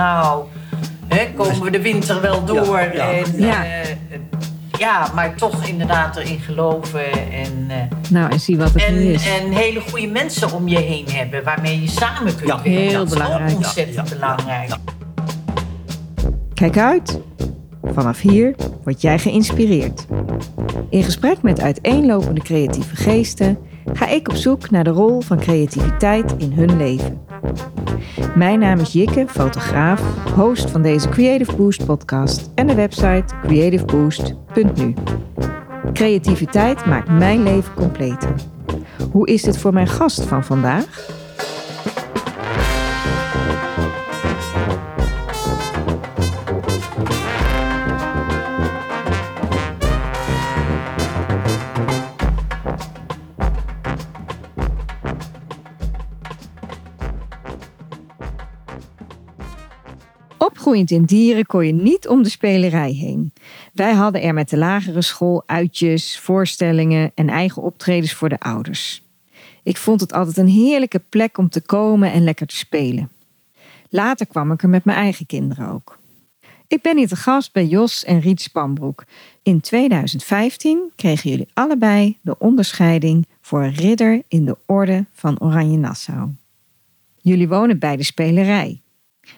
nou, hè, komen we de winter wel door. Ja, ja. En, Ja. eh, ja, maar toch inderdaad erin geloven en, eh, Nou, en zie wat het nu is. en hele goede mensen om je heen hebben waarmee je samen kunt Ja. werken. Heel dat is belangrijk. ook ontzettend Ja, ja, ja, belangrijk. ja. Kijk uit. Vanaf hier word jij geïnspireerd. In gesprek met uiteenlopende creatieve geesten ga ik op zoek naar de rol van creativiteit in hun leven. Mijn naam is Jikke, fotograaf, host van deze Creative Boost podcast en de website creativeboost.nu. Creativiteit maakt mijn leven completer. Hoe is dit voor mijn gast van vandaag? In dieren kon je niet om de spelerij heen. Wij hadden er met de lagere school uitjes, voorstellingen en eigen optredens voor de ouders. Ik vond het altijd een heerlijke plek om te komen en lekker te spelen. Later kwam ik er met mijn eigen kinderen ook. Ik ben hier te gast bij Jos en Riet Spanbroek. In 2015 kregen jullie allebei de onderscheiding voor ridder in de orde van Oranje Nassau. Jullie wonen bij de spelerij.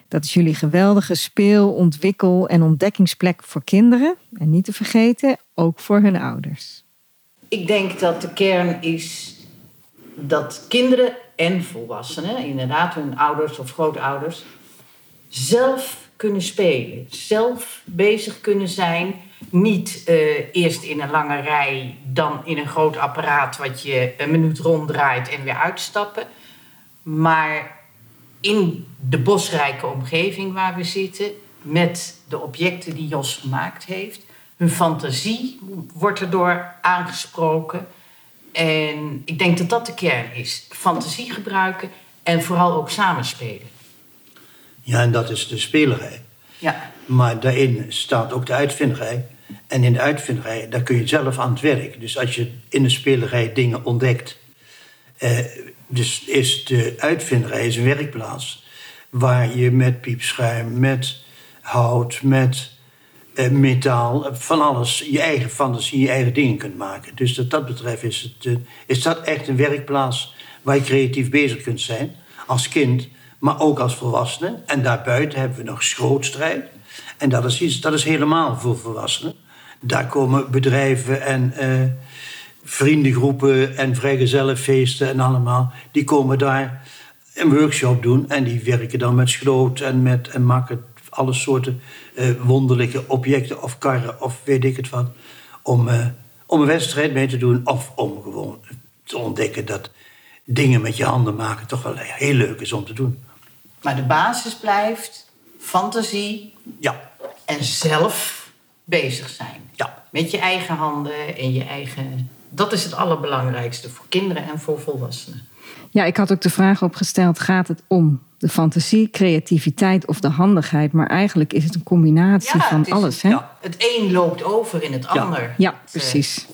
Dat is jullie geweldige speel-, ontwikkel- en ontdekkingsplek voor kinderen. En niet te vergeten, ook voor hun ouders. Ik denk dat de kern is dat kinderen en volwassenen, inderdaad hun ouders of grootouders, zelf kunnen spelen. Zelf bezig kunnen zijn. Niet eh, eerst in een lange rij, dan in een groot apparaat wat je een minuut ronddraait en weer uitstappen. Maar in de bosrijke omgeving waar we zitten, met de objecten die Jos gemaakt heeft. Hun fantasie wordt erdoor aangesproken. En ik denk dat dat de kern is. Fantasie gebruiken en vooral ook samenspelen. Ja, en dat is de spelerij. Ja, Maar daarin staat ook de uitvinderij. En in de uitvinderij, daar kun je zelf aan het werk. Dus als je in de spelerij dingen ontdekt. Eh, dus is de uitvinderij is een werkplaats. Waar je met piepschuim, met hout, met eh, metaal, eh, van alles, je eigen fantasie, je eigen dingen kunt maken. Dus wat dat betreft is, het, eh, is dat echt een werkplaats waar je creatief bezig kunt zijn. Als kind, maar ook als volwassene. En daarbuiten hebben we nog schrootstrijd. En dat is, iets, dat is helemaal voor volwassenen. Daar komen bedrijven en eh, vriendengroepen en vrijgezellenfeesten en allemaal. Die komen daar een workshop doen en die werken dan met schroot en, met, en maken alle soorten eh, wonderlijke objecten of karren of weet ik het wat. Om, eh, om een wedstrijd mee te doen of om gewoon te ontdekken dat dingen met je handen maken toch wel heel leuk is om te doen. maar de basis blijft fantasie Ja, en zelf bezig zijn. ja. Met je eigen handen en je eigen. Dat is het allerbelangrijkste voor kinderen en voor volwassenen. Ja, ik had ook de vraag opgesteld: gaat het om de fantasie, creativiteit of de handigheid? Maar eigenlijk is het een combinatie van het is- alles. Hè? ja. Het een loopt over in het Ja. ander. Ja, eh, precies.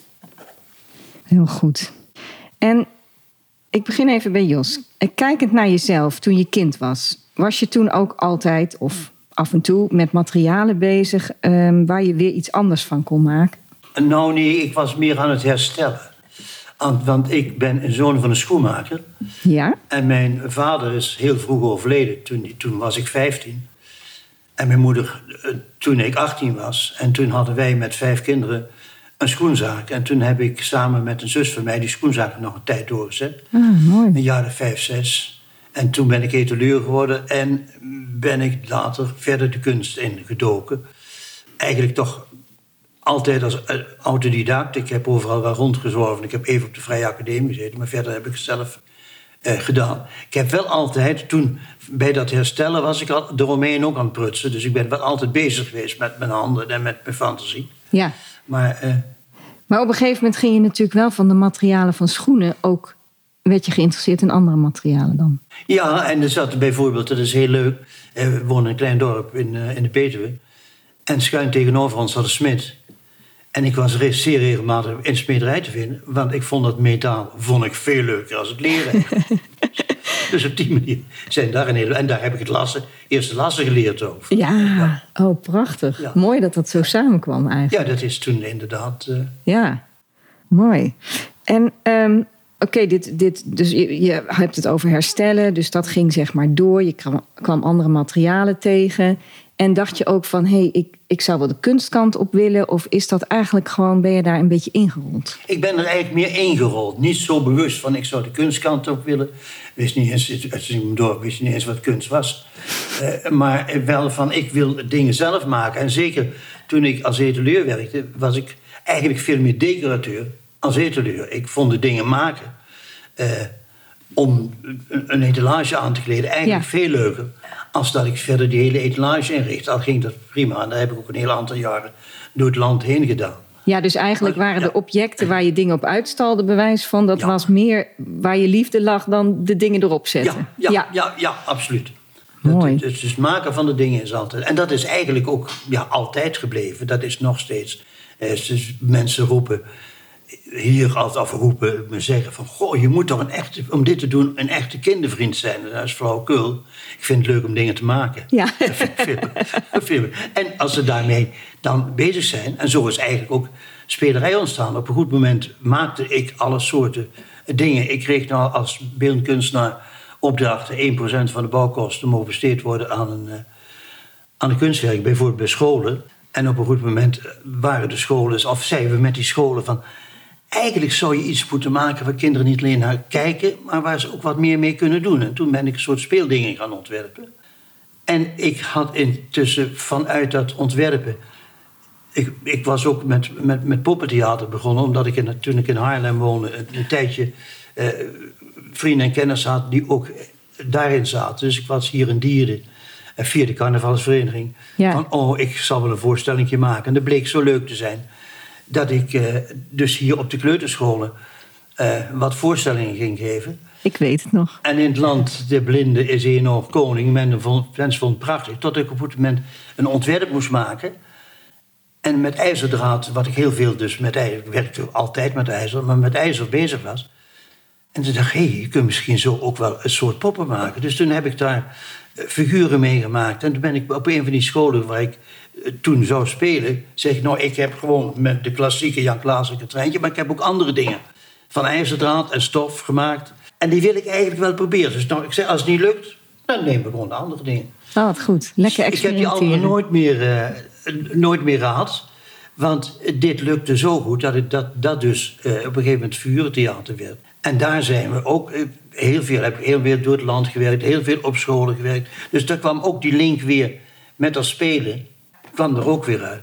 Heel goed. En ik begin even bij Jos. Eh, Kijkend naar jezelf toen je kind was, was je toen ook altijd of af en toe met materialen bezig ehm, waar je weer iets anders van kon maken? Nou nee, ik was meer aan het herstellen. Want ik ben een zoon van een schoenmaker. Ja? En mijn vader is heel vroeg overleden. Toen, toen was ik 15. En mijn moeder eh, toen ik 18 was. En toen hadden wij met vijf kinderen een schoenzaak. En toen heb ik samen met een zus van mij die schoenzaak nog een tijd doorgezet. Ah, mooi. Een jaar of vijf, zes. En toen ben ik etaleur geworden en ben ik later verder de kunst ingedoken. Eigenlijk toch altijd als eh, autodidact. Ik heb overal wel rondgezworven. Ik heb even op de Vrije Academie gezeten, maar verder heb ik het zelf eh, gedaan. Ik heb wel altijd, toen bij dat herstellen was ik al eromheen ook aan het prutsen. Dus ik ben wel altijd bezig geweest met mijn handen en met mijn fantasie. Ja. Maar eh, Maar op een gegeven moment ging je natuurlijk wel van de materialen van schoenen ook. werd je geïnteresseerd in andere materialen dan? Ja, en er zat bijvoorbeeld, dat is heel leuk. eh, We wonen in een klein dorp in, eh, in de Betuwe. En schuin tegenover ons zat een smid. En ik was zeer regelmatig in de smederij te vinden. Want ik vond dat metaal vond ik veel leuker als het leren. Dus op die manier zijn daar een hele... En daar heb ik het lassen, eerste lassen geleerd over. Ja, oh prachtig. Ja. Mooi dat dat zo samenkwam eigenlijk. Ja, dat is toen inderdaad... eh, Ja, mooi. En ehm, oké, dit, dit, dus je, je hebt het over herstellen, dus dat ging zeg maar door. Je kwam, kwam andere materialen tegen. En dacht je ook van, hé, hey, ik, ik zou wel de kunstkant op willen? Of is dat eigenlijk gewoon, ben je daar een beetje ingerold? Ik ben er eigenlijk meer ingerold. Niet zo bewust van ik zou de kunstkant op willen. Wist niet eens, als ik door wist niet eens wat kunst was. Eh, maar wel van ik wil dingen zelf maken. En zeker toen ik als etaleur werkte, was ik eigenlijk veel meer decorateur als etaleur. Ik vond de dingen maken eh, om een, een etalage aan te kleden eigenlijk Ja. veel leuker. Als dat ik verder die hele etalage inricht. Al ging dat prima. En dat heb ik ook een heel aantal jaren door het land heen gedaan. Ja, dus eigenlijk waren de objecten waar je dingen op uitstalde, bewijs van, dat Ja. was meer waar je liefde lag dan de dingen erop zetten. Ja, ja, ja. ja, absoluut. Mooi. Het, het, het maken van de dingen is altijd. En dat is eigenlijk ook ja, altijd gebleven. Dat is nog steeds. Eh, dus mensen roepen hier altijd of roepen, me zeggen van... Goh, je moet toch een echte, om dit te doen, een echte kindervriend zijn. Dat is flauwekul. Ik vind het leuk om dingen te maken. Ja. En als ze daarmee dan bezig zijn... en zo is eigenlijk ook spelerij ontstaan. Op een goed moment maakte ik alle soorten dingen. Ik kreeg nou als beeldkunstenaar opdrachten... 1% van de bouwkosten mogen besteed worden aan een, eh, aan een kunstwerk. Bijvoorbeeld bij scholen. En op een goed moment waren de scholen... of zeiden we met die scholen van... Eigenlijk zou je iets moeten maken waar kinderen niet alleen naar kijken... maar waar ze ook wat meer mee kunnen doen. En toen ben ik een soort speeldingen gaan ontwerpen. En ik had intussen vanuit dat ontwerpen. Ik, ik was ook met, met, met poppentheater begonnen, omdat ik in, toen ik in Haarlem woonde, een, een tijdje eh, vrienden en kennis had die ook daarin zaten. Dus ik was hier in Dieren, eh, via de carnavalsvereniging. Ja. Van, oh, ik zal wel een voorstelling maken. En dat bleek zo leuk te zijn dat ik eh, dus hier op de kleuterscholen eh, wat voorstellingen ging geven. Ik weet het nog. En in het land de blinde is een nog koning. Men vond, mensen het prachtig. Tot ik op het moment een ontwerp moest maken. En met ijzerdraad, wat ik heel veel dus met ijzer... Ik werkte altijd met ijzer, maar met ijzer bezig was. En toen dacht ik, hey, je kunt misschien zo ook wel een soort poppen maken. Dus toen heb ik daar figuren mee gemaakt. En toen ben ik op een van die scholen waar ik eh, toen zou spelen... zeg ik, nou, ik heb gewoon met de klassieke Jan Klaassen treintje... maar ik heb ook andere dingen van ijzerdraad en stof gemaakt. En die wil ik eigenlijk wel proberen. Dus nou, ik zei, als het niet lukt, dan nemen we gewoon de andere dingen. Oh, wat goed. Lekker ik heb die andere experimenteren. nooit meer, eh, nooit meer gehad. Want dit lukte zo goed dat ik dat, dat dus eh, op een gegeven moment vuurtheater werd. En daar zijn we ook eh, heel veel, heb ik heel veel door het land gewerkt, heel veel op scholen gewerkt. Dus daar kwam ook die link weer met dat spelen, kwam er ook weer uit.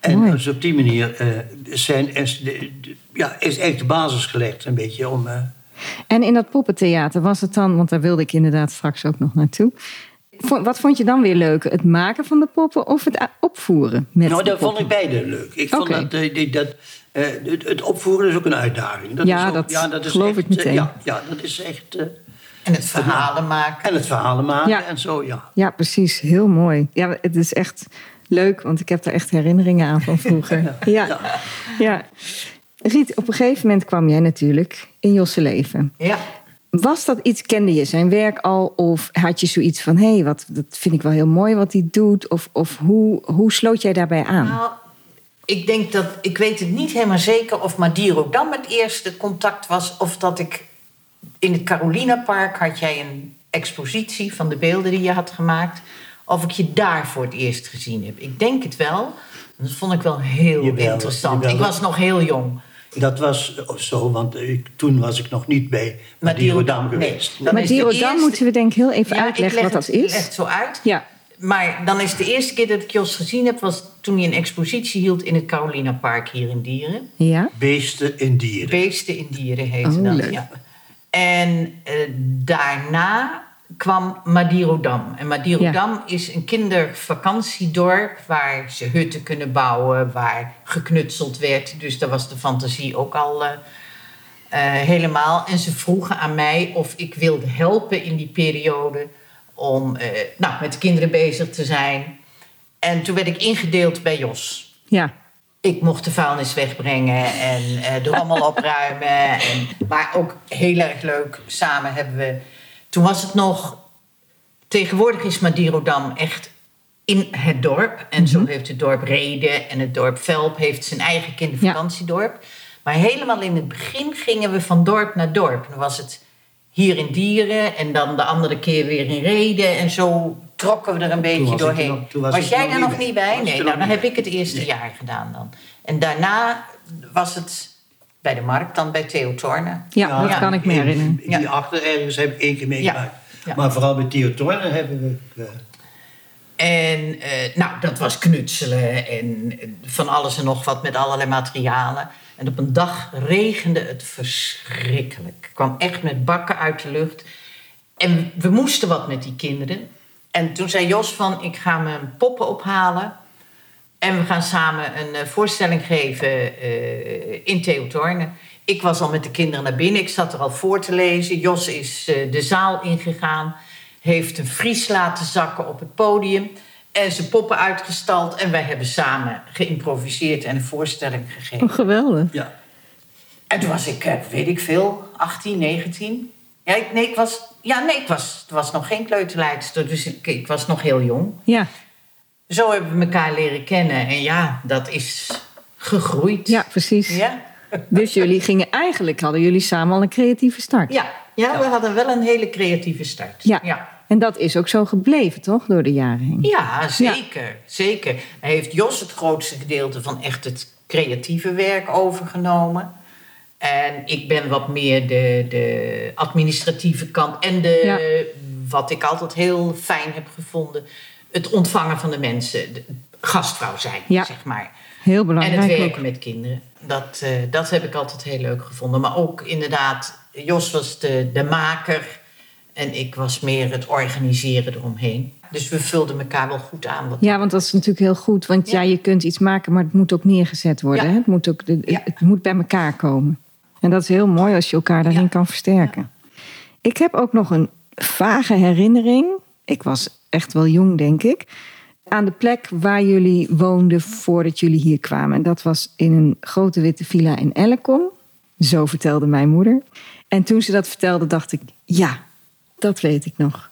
En Mooi. dus op die manier eh, zijn, is, de- de- ja, is echt de basis gelegd, een beetje om. eh, En in dat poppentheater was het dan, want daar wilde ik inderdaad straks ook nog naartoe. Wat vond je dan weer leuker? Het maken van de poppen of het opvoeren? Met nou, dat vond ik beide leuk. Ik vond dat, dat eh, het, het opvoeren is ook een uitdaging. Dat Ja, is ook, dat geloof echt, ik meteen. eh, ja, ja, dat is echt. eh, En het verhalen maken. en het verhalen maken Ja. en zo, ja. Ja, precies. Heel mooi. Ja, het is echt leuk, want ik heb daar echt herinneringen aan van vroeger. ja. Ja. ja. Riet, op een gegeven moment kwam jij natuurlijk in Josse leven. Ja. Was dat iets, kende je zijn werk al? Of had je zoiets van, hé, hey, wat dat vind ik wel heel mooi wat hij doet? Of, of hoe, hoe sloot jij daarbij aan? Nou, ik denk dat, ik weet het niet helemaal zeker of Madiro dan het eerste contact was. Of dat ik in het Carolina Park had jij een expositie van de beelden die je had gemaakt. Of ik je daar voor het eerst gezien heb. Ik denk het wel. Dat vond ik wel heel Jawel, interessant. jawel. Ik was nog heel jong. Dat was zo, want ik, toen was ik nog niet bij Madiro Dam, geweest. Dan maar dan eerste- moeten we denk ik heel even Ja, ik uitleggen leg wat dat het- is. leg het zo uit. Ja, Maar dan is de eerste keer dat ik Jos gezien heb... was toen hij een expositie hield in het Carolina Park hier in Dieren. ja. Beesten in dieren. Beesten in dieren heette Oh, dat. leuk. Ja. En eh, daarna kwam Madirodam. En Madirodam is een kindervakantiedorp waar ze hutten kunnen bouwen, waar geknutseld werd. Dus daar was de fantasie ook al eh, eh, helemaal. En ze vroegen aan mij of ik wilde helpen in die periode om eh, nou, met de kinderen bezig te zijn. En toen werd ik ingedeeld bij Jos. ja. Ik mocht de vuilnis wegbrengen en eh de rommel opruimen. En, maar ook heel erg leuk. Samen hebben we Toen was het nog... Tegenwoordig is Madirodam echt in het dorp. En zo heeft het dorp Rede en het dorp Velp heeft zijn eigen kindervakantiedorp. Maar helemaal in het begin gingen we van dorp naar dorp. Dan was het hier in Dieren en dan de andere keer weer in Rede. En zo trokken we er een beetje doorheen. nog- was jij nog daar niet nog bij. niet bij? Nee, nou, dan heb ik het eerste Nee. jaar gedaan dan. En daarna was het bij de markt, dan bij Theo Torne. Ja, dat Ja. kan ik me in- herinneren. in Die achter ergens heb ik één keer meegemaakt. Ja. Maar vooral bij Theo Torne hebben we... eh, En eh, nou, dat was knutselen en van alles en nog wat met allerlei materialen. En op een dag regende het verschrikkelijk. Het kwam echt met bakken uit de lucht. En we moesten wat met die kinderen. En toen zei Jos van, ik ga mijn poppen ophalen. En we gaan samen een eh, voorstelling geven eh, in Theotorne. Ik was al met de kinderen naar binnen. Ik zat er al voor te lezen. Jos is eh, de zaal ingegaan. Heeft een vries laten zakken op het podium. En zijn poppen uitgestald. En wij hebben samen geïmproviseerd en een voorstelling gegeven. Oh, geweldig. ja. En toen was ik, eh, weet ik veel, 18, 19. Ja, ik, nee, ik was, ja, nee, ik was, het was nog geen kleuterleidster. Dus ik, ik was nog heel jong. Ja, Zo hebben we elkaar leren kennen. En ja, dat is gegroeid. ja precies. Ja, Dus jullie gingen eigenlijk, hadden jullie samen al een creatieve start. ja, ja, we hadden wel een hele creatieve start. Ja. ja. En dat is ook zo gebleven, toch? Door de jaren heen. Ja, zeker, zeker. Hij heeft Jos het grootste gedeelte van echt het creatieve werk overgenomen. En ik ben wat meer de, de administratieve kant. En de, wat ik altijd heel fijn heb gevonden, het ontvangen van de mensen. De gastvrouw zijn, Ja. zeg maar. Heel En belangrijk. het ook. werken met kinderen. Dat, eh, dat heb ik altijd heel leuk gevonden. Maar ook inderdaad, Jos was de, de maker. En ik was meer het organiseren eromheen. Dus we vulden elkaar wel goed aan. Wat Ja, want dat is natuurlijk heel goed. Want ja. Ja. je kunt iets maken, maar het moet ook neergezet worden. Ja. hè? Het, moet ook, de- Ja. het moet bij elkaar komen. En dat is heel mooi als je elkaar daarin kan versterken. Ik heb ook nog een vage herinnering. Ik was echt wel jong, denk ik. Aan de plek waar jullie woonden voordat jullie hier kwamen. En dat was in een grote witte villa in Ellecom. Zo vertelde mijn moeder. En toen ze dat vertelde, dacht ik, ja, dat weet ik nog.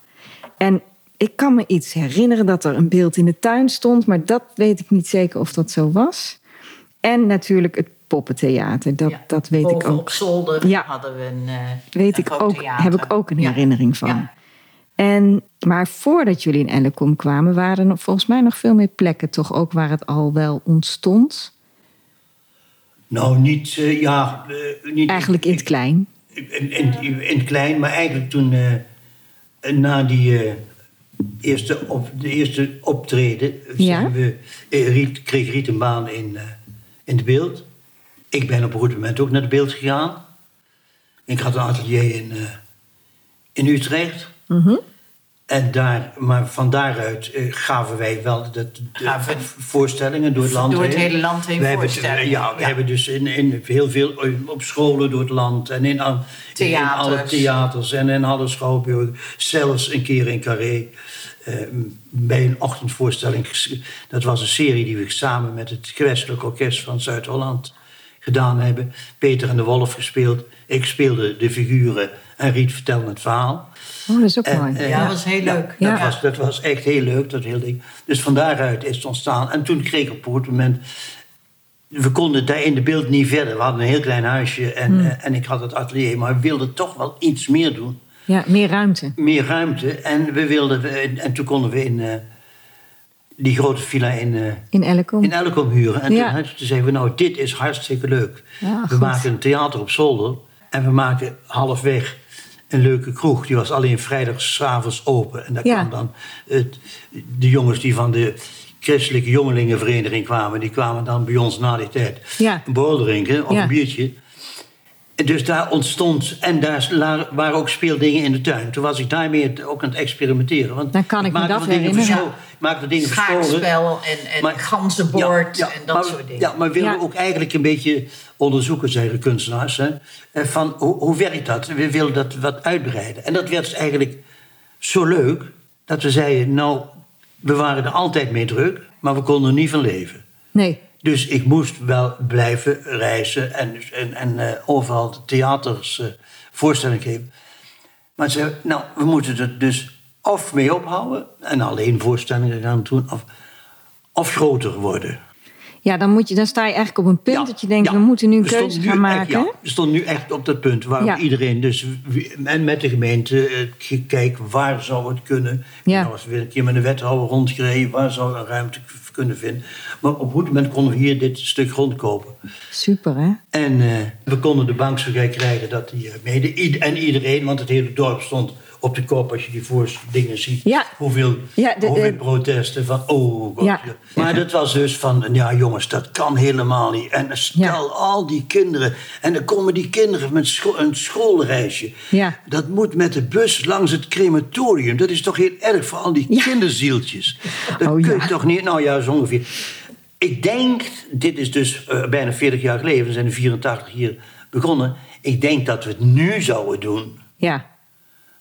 En ik kan me iets herinneren dat er een beeld in de tuin stond, maar dat weet ik niet zeker of dat zo was. En natuurlijk het poppentheater, dat, Ja. dat weet ik ook. op zolder Ja. hadden we een, eh, Weet een ik ook, theater. heb ik ook een Ja. herinnering van. Ja. En, maar voordat jullie in Ellecom kwamen, waren er volgens mij nog veel meer plekken, toch ook waar het al wel ontstond. Nou, niet... eh, ja, eh, niet Eigenlijk in het klein. In, in, in het klein, maar eigenlijk toen... eh, na die eh, eerste, op, de eerste optreden... Ja. we, eh, Riet, kreeg Riet een baan in, eh, in de beeld. Ik ben op een goed moment ook naar de beeld gegaan. Ik had een atelier in, in Utrecht. Mhm. En daar, maar van daaruit eh, gaven wij wel de, de voorstellingen door het land Door het heen. hele land heen We hebben, voorstellingen. ja, we Ja. hebben dus in, in heel veel eh, op scholen door het land en in, al- in alle Theaters. en in alle schouwburgen. Zelfs een keer in Carré. eh, bij een ochtendvoorstelling. Dat was een serie die we samen met het gewestelijk orkest van Zuid-Holland gedaan hebben. Peter en de Wolf gespeeld. Ik speelde de figuren en Riet vertelde het verhaal. Oh, dat is ook En, mooi. eh, Ja, dat was heel leuk. Dat, Ja. was, dat was echt heel leuk, dat hele ding. Dus van daaruit is het ontstaan. En toen kreeg ik op een goed moment... We konden daar in de beeld niet verder. We hadden een heel klein huisje en, Hmm. eh, en ik had het atelier. Maar we wilden toch wel iets meer doen. Ja, meer ruimte. Meer ruimte. En, we wilden, en toen konden we in eh, die grote villa in, In Ellecom. in Elkom huren. En Ja. toen, toen zeiden we, nou, dit is hartstikke leuk. Ja, we goed. maken een theater op zolder. En we maken halfweg een leuke kroeg. Die was alleen vrijdagsavonds open. En daar Ja. kwamen dan het, de jongens die van de christelijke jongelingenvereniging kwamen... die kwamen dan bij ons na die tijd Ja. een borrel drinken of Ja. een biertje. Dus daar ontstond, en daar waren ook speeldingen in de tuin. Toen was ik daarmee ook aan het experimenteren. Want Dan kan ik me maakte dat herinneren. verscho- ik maakte dingen verscholen. Schaakspel en, en Maar- ganzenbord Ja, ja, en dat maar, soort dingen. Ja, maar we wilden Ja. ook eigenlijk een beetje onderzoeken, zeggen kunstenaars. Hè, eh, van hoe, hoe werkt dat? We willen dat wat uitbreiden. En dat werd dus eigenlijk zo leuk dat we zeiden: Nou, we waren er altijd mee druk, maar we konden er niet van leven. Nee. Dus ik moest wel blijven reizen en, en, en eh, overal theaters eh, voorstellingen geven. Maar ze nou, we moeten er dus of mee ophouden en alleen voorstellingen gaan doen, of, of groter worden. Ja, dan, moet je, dan sta je eigenlijk op een punt Ja, dat je denkt, ja. we moeten nu een keuze nu gaan echt- maken. ja, we stonden nu echt op dat punt waar iedereen, dus en met de gemeente, eh, gekeken waar zou het kunnen. Ja. Nou, als we weer een keer met een wethouder rondgereden, waar zou een ruimte kunnen vinden. Maar op een goed moment konden we hier dit stuk grond kopen. Super, hè? En eh, we konden de bank zover krijgen dat die eh, mede. En iedereen, want het hele dorp stond op de kop als je die voor dingen ziet. Ja. Hoeveel, Ja, de- hoeveel de- protesten van, oh god. Ja. Maar dat was dus van, ja jongens, dat kan helemaal niet. En stel al die kinderen, en dan komen die kinderen met scho- een schoolreisje. Ja. Dat moet met de bus langs het crematorium. Dat is toch heel erg voor al die kinderzieltjes. Dat Oh, kun je toch niet, nou ja, zo ongeveer. Ik denk, dit is dus eh, bijna 40 jaar geleden, we zijn in 84 hier begonnen. Ik denk dat we het nu zouden doen, Ja.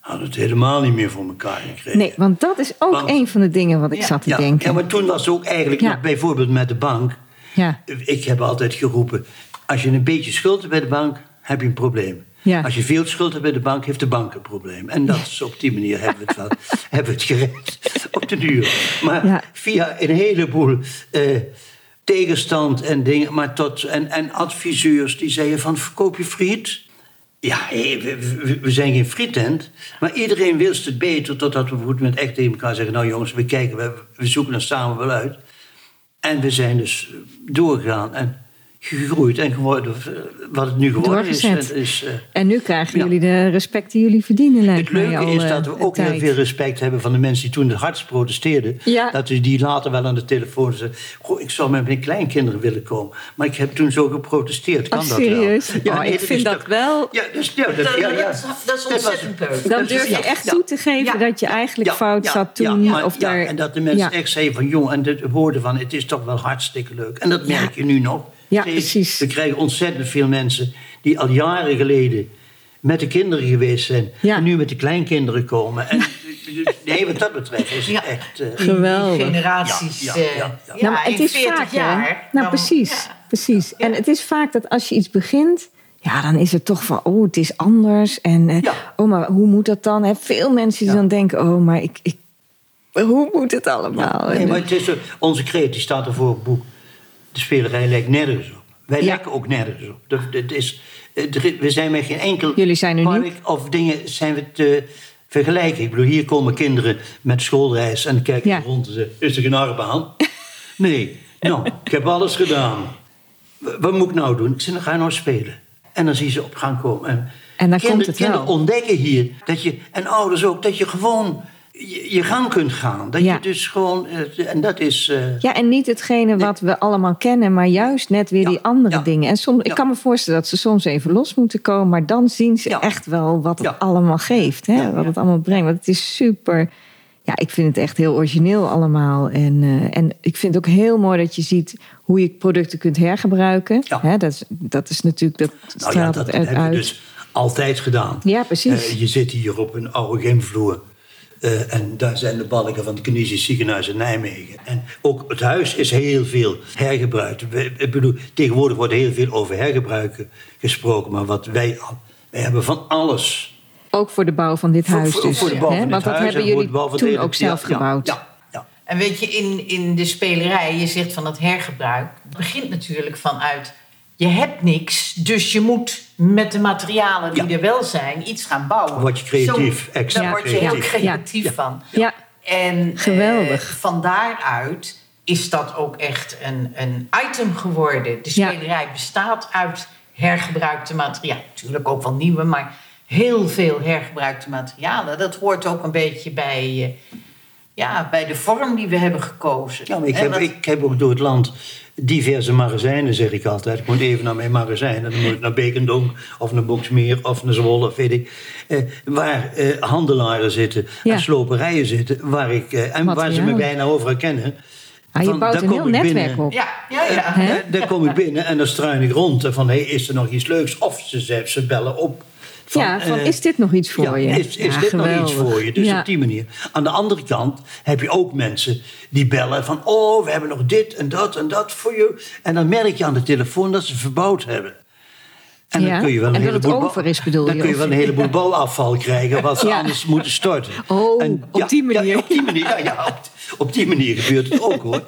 Hadden het helemaal niet meer voor elkaar gekregen. Nee, want dat is ook Want- een van de dingen wat ik Ja. zat te ja, denken. ja, maar toen was het ook eigenlijk nog bijvoorbeeld met de bank. Ja. Ik heb altijd geroepen, als je een beetje schuld hebt bij de bank, heb je een probleem. Ja. Als je veel schuld hebt bij de bank, heeft de bank een probleem. En dat is op die manier hebben we het wel hebben we het gered op de duur. Maar Ja. via een heleboel eh, tegenstand en dingen, maar tot, en, en adviseurs die zeiden van verkoop je friet. Ja, we, zijn geen frietent, maar iedereen wist het beter totdat we op goed moment echt tegen elkaar zeggen, nou jongens, we kijken, we, we zoeken er samen wel uit. En we zijn dus doorgegaan en gegroeid en geworden eh, wat het nu geworden is. Is eh, En nu krijgen Ja. jullie de respect die jullie verdienen, lijkt het mij leuke al, is eh, dat we een ook heel tijd. veel respect hebben van de mensen die toen het hardst protesteerden. Ja. Dat we die later wel aan de telefoon zeiden. Goh, ik zou met mijn kleinkinderen willen komen. Maar ik heb toen zo geprotesteerd. Kan Oh, dat serieus? wel? Oh, ik is vind dat wel- Ja, dus, ja, dat, Dat, ja, dat ja. is, is ontzettend leuk. Dan Dat durf is- je ja, echt ja. toe te geven Ja. dat je eigenlijk Ja, fout ja, zat ja, toen. maar- of ja, daar, en dat de mensen Ja. echt zeiden van jong, en het woorden van het is toch wel hartstikke leuk. En dat merk je nu nog. Ja, precies. We krijgen ontzettend veel mensen die al jaren geleden met de kinderen geweest zijn. Ja. En nu met de kleinkinderen komen. En nee, wat dat betreft is het Ja. echt... eh, Geweldig. Generaties. Ja, eh, ja, ja, ja. Nou, maar in het is 40 vaak, hè? jaar. Nou, dan- precies. ja. precies. Ja. En het is vaak dat als je iets begint, ja, dan is het toch van, oh, het is anders. En, eh, Ja. oh, maar hoe moet dat dan? Hè? Veel mensen die Ja. dan denken, oh, maar ik, ik, hoe moet het allemaal? Nee, En, maar het is, onze kreet die staat er voor het boek. De spelerij lijkt nergens op. Wij Ja. lijken ook nergens op. Dat, dat is, we zijn met geen enkel Jullie zijn uniek. park of dingen zijn we te vergelijken. Ik bedoel, hier komen kinderen met schoolreis en kijken Ja. rond en zeggen: Is er geen achtbaan? nee. Nou, ik heb alles gedaan. Wat moet ik nou doen? Ik zeg: Dan ga je nou spelen. En dan zie je ze op gang komen. En, En dan kinderen, komt het wel. kinderen ontdekken hier, dat je, en ouders ook, dat je gewoon je, je gang kunt gaan. Dat Ja. je dus gewoon, eh, en dat is... eh, Ja, en niet hetgene wat we allemaal kennen, maar juist net weer Ja, die andere ja. dingen. En soms, ik kan me voorstellen dat ze soms even los moeten komen, maar dan zien ze echt wel wat het allemaal geeft, hè? Wat het allemaal brengt. Want het is super. Ja, ik vind het echt heel origineel allemaal. En, eh, en ik vind het ook heel mooi dat je ziet hoe je producten kunt hergebruiken. Hè, dat, is, dat is natuurlijk, dat nou straalt het dat, uit. we dus altijd gedaan. Ja, precies. Je zit hier op een oude gymvloer. Eh, en daar zijn de balken van het Kinesisch ziekenhuis in Nijmegen. En ook het huis is heel veel hergebruikt. We- Ik bedoel, tegenwoordig wordt heel veel over hergebruiken gesproken. Maar wat wij, wij hebben van alles. Ook voor de bouw van dit Voor- huis voor, dus. voor de bouw hè? van dit Want dat huis hebben en voor jullie de bouw van toen hele- ook zelf ja, gebouwd. Ja, ja. En weet je, in, in de spelerij, je zegt van het hergebruik, het begint natuurlijk vanuit je hebt niks, dus je moet met de materialen die Ja. er wel zijn iets gaan bouwen. Word je creatief, Zo, extra Daar word je heel creatief. Ja. van. Ja. En Geweldig. eh, van daaruit is dat ook echt een, een item geworden. De Ja. spelerij bestaat uit hergebruikte materialen. Natuurlijk ook wel nieuwe, maar heel veel hergebruikte materialen. Dat hoort ook een beetje bij, eh, ja, bij de vorm die we hebben gekozen. Ja, maar ik, heb, ik heb ook door het land diverse magazijnen, zeg ik altijd. Ik moet even naar mijn magazijn. En dan moet ik naar Bekendonk of naar Boksmeer of naar Zwolle, of weet ik. Eh, waar eh, handelaren zitten Ja. en sloperijen zitten. Waar ik, eh, en waar ze me bijna overal kennen. Ah, je Van, bouwt daar een kom heel ik netwerk binnen. op. Ja, ja, ja. Eh, daar kom ik binnen en dan struin ik rond. En van, hey, is er nog iets leuks? Of ze, ze, ze bellen op. ja, van eh, is dit nog iets voor ja, je? Is, is Ja, dit nog iets voor je? Dus Ja. op die manier. Aan de andere kant heb je ook mensen die bellen van... oh, we hebben nog dit en dat en dat voor je. En dan merk je aan de telefoon dat ze verbouwd hebben. En dan Ja. kun je wel een heleboel over is, bedoel Dan je, kun je wel een heleboel bouwafval krijgen wat ze Ja. anders moeten storten. Oh, op die manier. Ja, op die manier, ja, ja, op, op die manier gebeurt het ook hoor.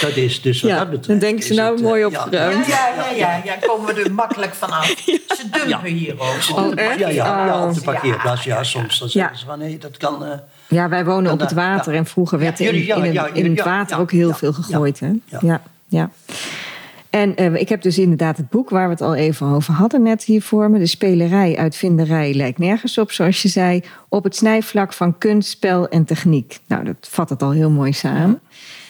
Dat is dus wat Ja, dat betreft. dan denken ze nou het, eh, mooi opgeruimd. Ja, ja, ja, ja, ja, komen we er makkelijk vanaf. Ze dumpen hier ook. Oh, echt? Ja, ja, ja, op de parkeerplaats. Ja, soms dan zeggen ze van nee, dat kan. eh, Ja, wij wonen op Dan, het water ja. en vroeger werd Ja, er in, in, in het water ja, ook heel ja, veel gegooid. Hè? ja. Ja, ja. En eh, ik heb dus inderdaad het boek waar we het al even over hadden net hier voor me. De spelerij, uitvinderij lijkt nergens op, zoals je zei. Op het snijvlak van kunst, spel en techniek. Nou, dat vat het al heel mooi samen.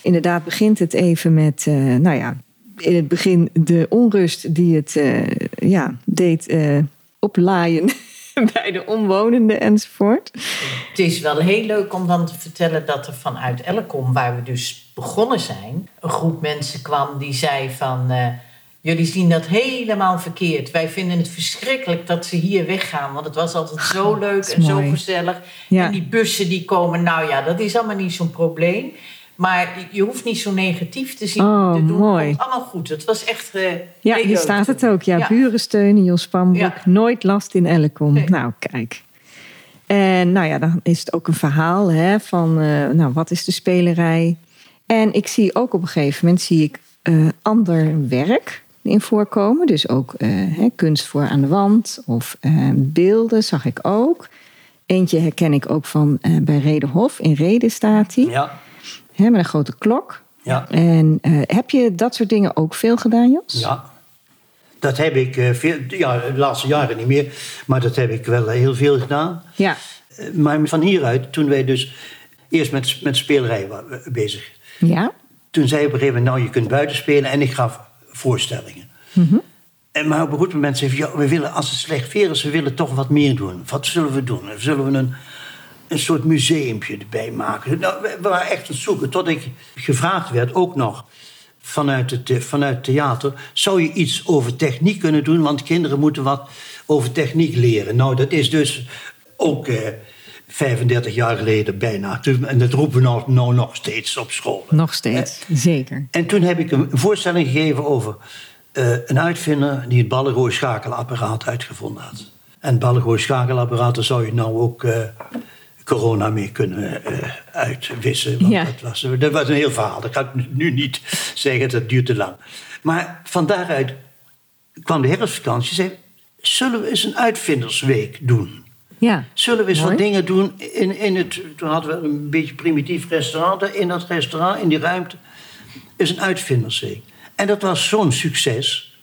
Inderdaad begint het even met, eh, nou ja, in het begin de onrust die het eh, ja, deed oplaaien bij de omwonenden enzovoort. Het is wel heel leuk om dan te vertellen dat er vanuit Elkom, waar we dus begonnen zijn, een groep mensen kwam die zei van. eh, Jullie zien dat helemaal verkeerd. Wij vinden het verschrikkelijk dat ze hier weggaan. Want het was altijd zo leuk en zo gezellig. Ja. En die bussen die komen, nou ja, dat is allemaal niet zo'n probleem. Maar je hoeft niet zo negatief te zien. Oh, te doen. mooi. Het allemaal goed. Het was echt. eh, Ja, hier staat het ook. Ja, Ja. buren steunen Jos Pambroek. Ja. Nooit last in Elkom. Nee. Nou, kijk. En nou ja, dan is het ook een verhaal hè, van eh, nou, wat is de spelerij. En ik zie ook op een gegeven moment zie ik eh, ander werk in voorkomen. Dus ook eh, kunst voor aan de wand of eh, beelden zag ik ook. Eentje herken ik ook van bij Redenhof. In Reden staat hij. Ja, Hè, met een grote klok. ja, En heb je dat soort dingen ook veel gedaan, Jos? ja. Dat heb ik veel, ja, de laatste jaren niet meer, maar dat heb ik wel heel veel gedaan. Ja. Maar van hieruit, toen wij dus eerst met, met spelerij bezig, Ja? toen zei op een gegeven moment, nou je kunt buiten spelen en ik gaf voorstellingen. En maar op een goed moment zei ja, we willen, als het slecht weer is, we willen toch wat meer doen. Wat zullen we doen? Zullen we een, een soort museumpje erbij maken? Nou, we we waren echt aan het zoeken, tot ik gevraagd werd, ook nog vanuit het, eh, vanuit het theater, zou je iets over techniek kunnen doen? Want kinderen moeten wat over techniek leren. Nou, dat is dus ook eh, 35 jaar geleden bijna. En dat roepen we nou, nou nog steeds op school. Nog steeds, zeker. En toen heb ik een voorstelling gegeven over eh, een uitvinder die het ballengooi schakelapparaat uitgevonden had. En het schakelapparaat, daar zou je nou ook eh, corona mee kunnen eh, uitwissen. Want Ja. dat, was, dat was een heel verhaal. Dat ga ik nu niet zeggen, dat duurt te lang. Maar van daaruit kwam de herfstvakantie. zei, zullen we eens een uitvindersweek doen? Ja. Zullen we eens Mooi. wat dingen doen in, in het... Toen hadden we een beetje primitief restaurant. In dat restaurant, in die ruimte, is een uitvindersweek. En dat was zo'n succes...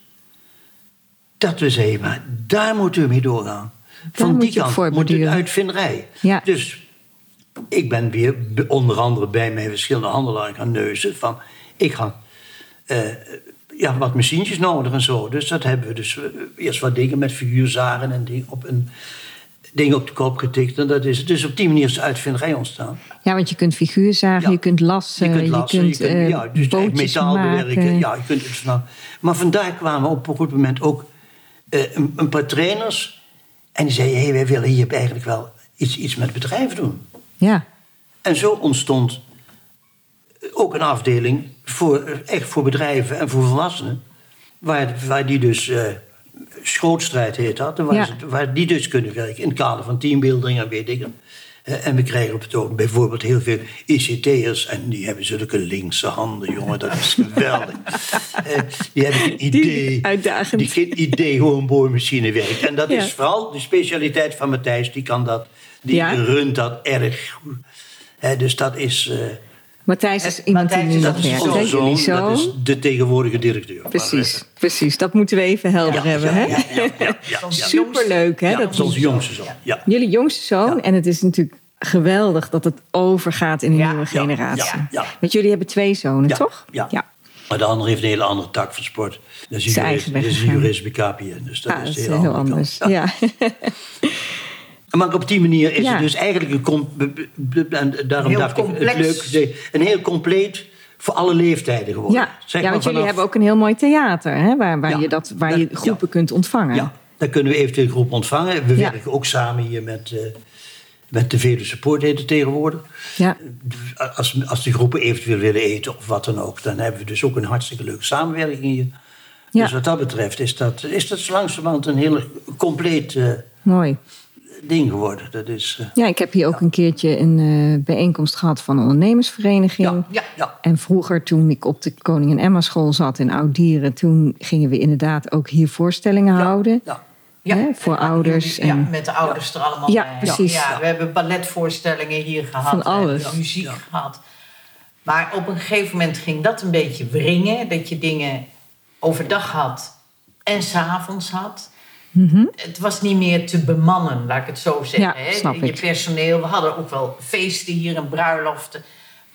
dat we zeiden, maar daar moeten we mee doorgaan. Van die kant moet voortborduren. uitvinderij. Ja. Dus ik ben weer onder andere bij mijn verschillende handelaren gaan neuzen. Van, ik ga eh, ja, wat machientjes nodig en zo. Dus dat hebben we dus eh, eerst wat dingen met figuurzagen en dingen op een dingen op de kop getikt. En dat is het. Dus op die manier is de uitvinderij ontstaan. ja, want je kunt figuur zagen, Ja. je kunt lassen, je kunt lassen, je kunt, eh, ja, dus metaal bewerken. Ja, je kunt het vanaf. Maar vandaar kwamen op een goed moment ook eh, een, een paar trainers. En die zeiden, hey, wij willen hier eigenlijk wel iets, iets met bedrijven doen. Ja. En zo ontstond ook een afdeling voor, echt voor bedrijven en voor volwassenen. Waar, waar die dus eh schootstrijd heet dat. Waar, Ja. ze- waar die dus kunnen werken in het kader van teambuilding en weet ik het. Eh, En we krijgen op het ogenblik bijvoorbeeld heel veel ICT'ers. En die hebben zulke linkse handen, jongen. Dat is geweldig. Eh, die hebben geen idee. uitdagend. Die geen idee hoe een boormachine werkt. En dat Ja. is vooral de specialiteit van Matthijs. Die kan dat. Die Ja. runt dat erg goed. Dus dat is... eh, Matthijs is iemand die Matthijs nu is nog werkt. zoon, Jullie dat is de tegenwoordige directeur. Precies, precies. Dat moeten we even helder hebben. Hè? Ja, ja, ja, ja, ja. Superleuk, hè? Ja, dat is onze jongste zoon. Ja. Jullie jongste zoon. Ja. En het is natuurlijk geweldig dat het overgaat in een Ja, nieuwe generatie. ja, ja. Want jullie hebben twee zonen, Ja, toch? ja. ja. Maar de andere heeft een hele andere tak van sport. Dat is een jurist, dat is een jurist bij KPN. Dus dat Ah, is heel anders. kant. Ja. Maar op die manier is Ja. het dus eigenlijk een... en daarom Heel dacht ik het leuk... Een heel compleet voor alle leeftijden geworden. Ja, Zeg ja want jullie hebben ook een heel mooi theater, hè? waar, waar, Ja, je, dat, waar dat- je groepen kunt ontvangen. Ja, dan kunnen we eventueel een groep ontvangen. We werken ook samen hier met, eh met de Veluwe Support heet het tegenwoordig. Ja. Als, als die groepen eventueel willen eten of wat dan ook... dan hebben we dus ook een hartstikke leuke samenwerking hier. Ja. Dus wat dat betreft is dat, is dat langzamerhand een heel compleet eh, Mooi. Ding geworden. Dat is, eh, Ja, ik heb hier ook een keertje een eh, bijeenkomst gehad van een ondernemersvereniging. ja, Ja. ja. En vroeger, toen ik op de Koningin Emma school zat in Oud-Dieren, toen gingen we inderdaad ook hier voorstellingen houden. ja. Ja, Hè, voor en- ouders Ja, en- met de ouders er allemaal Ja, bij. precies. Ja, we hebben balletvoorstellingen hier gehad. Van we alles. hebben muziek Ja. gehad. Maar op een gegeven moment ging dat een beetje wringen. Dat je dingen overdag had en s'avonds had. Het was niet meer te bemannen, laat ik het zo zeggen. Ja, hè. snap je ik. personeel, we hadden ook wel feesten hier en bruiloften.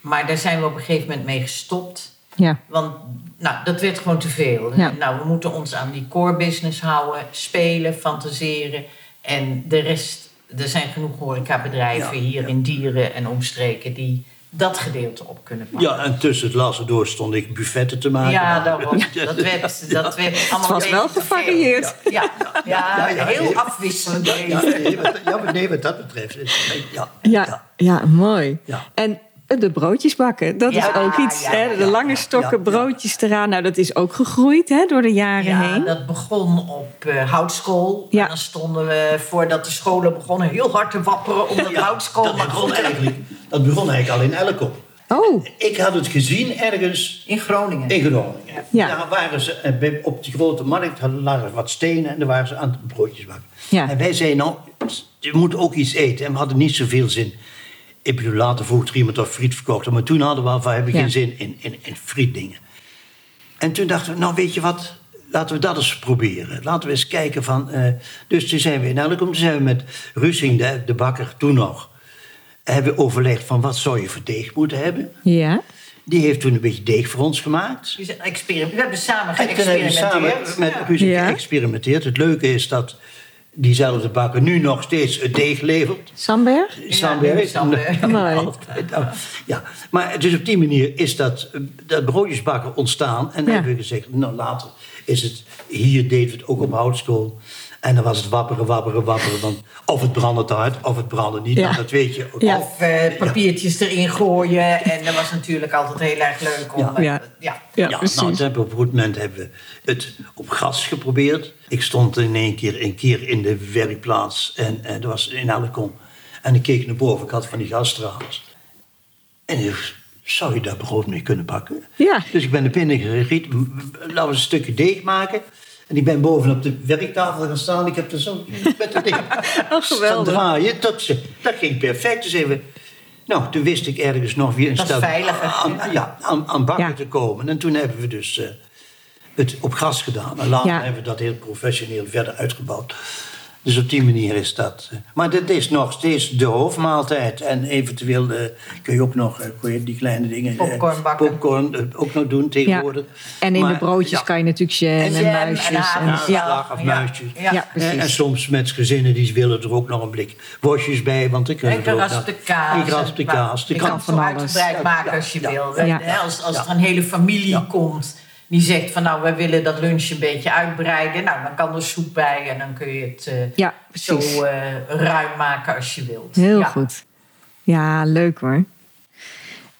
Maar daar zijn we op een gegeven moment mee gestopt. Ja, Want nou, dat werd gewoon te veel. Ja. Nou, we moeten ons aan die core business houden, spelen, fantaseren. En de rest, er zijn genoeg horecabedrijven Ja, hier ja. in Dieren en omstreken die dat gedeelte op kunnen pakken. ja, en tussen het lassen door stond ik buffetten te maken. Ja, daarom. Dat werd, dat werd allemaal was een wel gevarieerd. Ja, ja, ja, Ja, ja, heel afwisselend. Ja, nee, wat, ja, maar nee, wat dat betreft. is- Ja, ja, ja, mooi. Ja. En de broodjes bakken, dat is Ja, ook iets. ja, hè, ja, de ja, lange stokken, ja, ja. broodjes eraan. Nou, dat is ook gegroeid hè, door de jaren Ja, heen. dat begon op eh, houtschool. Ja. En dan stonden we, voordat de scholen begonnen, heel hard te wapperen om dat Ja, houtskool. dat maar begon, eigenlijk, dat begon eigenlijk al in Elkom. Oh, Ik had het gezien ergens In Groningen. in Groningen. Ja. Daar waren ze, eh, op die grote markt hadden- lagen wat stenen en daar waren ze aan het broodjes bakken. Ja. En wij zeiden, nou, je moet ook iets eten. En we hadden niet zoveel zin. Ik bedoel, later vroeg er iemand of friet verkocht. Maar toen hadden we al van, hebben Ja. geen zin in, in, in frietdingen. En toen dachten we, nou weet je wat, laten we dat eens proberen. Laten we eens kijken van... eh, dus toen zijn we in Elkom, toen zijn we met Rusing, de, de bakker, toen nog... hebben we overlegd van, wat zou je voor deeg moeten hebben? ja. Die heeft toen een beetje deeg voor ons gemaakt. We hebben samen hebben we geëxperimenteerd. samen met Ja. geëxperimenteerd. Het leuke is dat diezelfde bakker nu nog steeds het deeg levert. Samberg? Mooi. Altijd. Nou, Ja, maar dus op die manier is dat, eh, dat broodjesbakken ontstaan. En dan Ja. hebben we gezegd, nou later is het... Hier deden we het ook op houtschool. En dan was het wapperen, wapperen, wapperen. Want of het brandde te hard, of het brandde niet. Ja. Nou, dat weet je ook. Ja. Of eh, papiertjes erin gooien. En dat was natuurlijk altijd heel erg leuk om... Ja. eh, Ja. ja. Ja, Ja, precies. nou, hebben we op een goed moment hebben we het op gas geprobeerd. Ik stond in één keer, een keer in de werkplaats en eh, dat was in Elkom. En ik keek naar boven, ik had van die gasstraalers. En ik dacht, zou je daar brood mee kunnen bakken? Ja. Dus ik ben naar binnen geriet, m- laten we een stukje deeg maken. En ik ben boven op de werktafel gaan staan. Ik heb er zo met het ding Oh, staan geweldig. draaien. Dat, ze- dat ging perfect. Dus even, nou, toen wist ik ergens nog weer een Dat stel veiliger. aan, ja, aan, aan bakken Ja. te komen. En toen hebben we dus eh, het op gas gedaan. En later Ja. hebben we dat heel professioneel verder uitgebouwd. Dus op die manier is dat. eh, maar dit is nog steeds de hoofdmaaltijd. En eventueel eh, kun je ook nog eh, kun je die kleine dingen. Popcorn bakken. popcorn ook nog doen Ja. tegenwoordig. En in Maar, de broodjes ja. kan je natuurlijk jam en, en muisjes. En, hagelslag. ja. slag of muisjes. Ja. Ja, precies. En, en soms met gezinnen die willen er ook nog een blik worstjes bij. Want En er ook geraspte nog- kaas. En geraspte Maar kaas. Je De kan kan- van alles. maken als je ja, wil. Als, als Ja. er een hele familie Ja. komt die zegt van nou, wij willen dat lunch een beetje uitbreiden. Nou, dan kan er soep bij en dan kun je het eh, Ja, zo eh, ruim maken als je wilt. Heel Ja. goed. Ja, leuk hoor.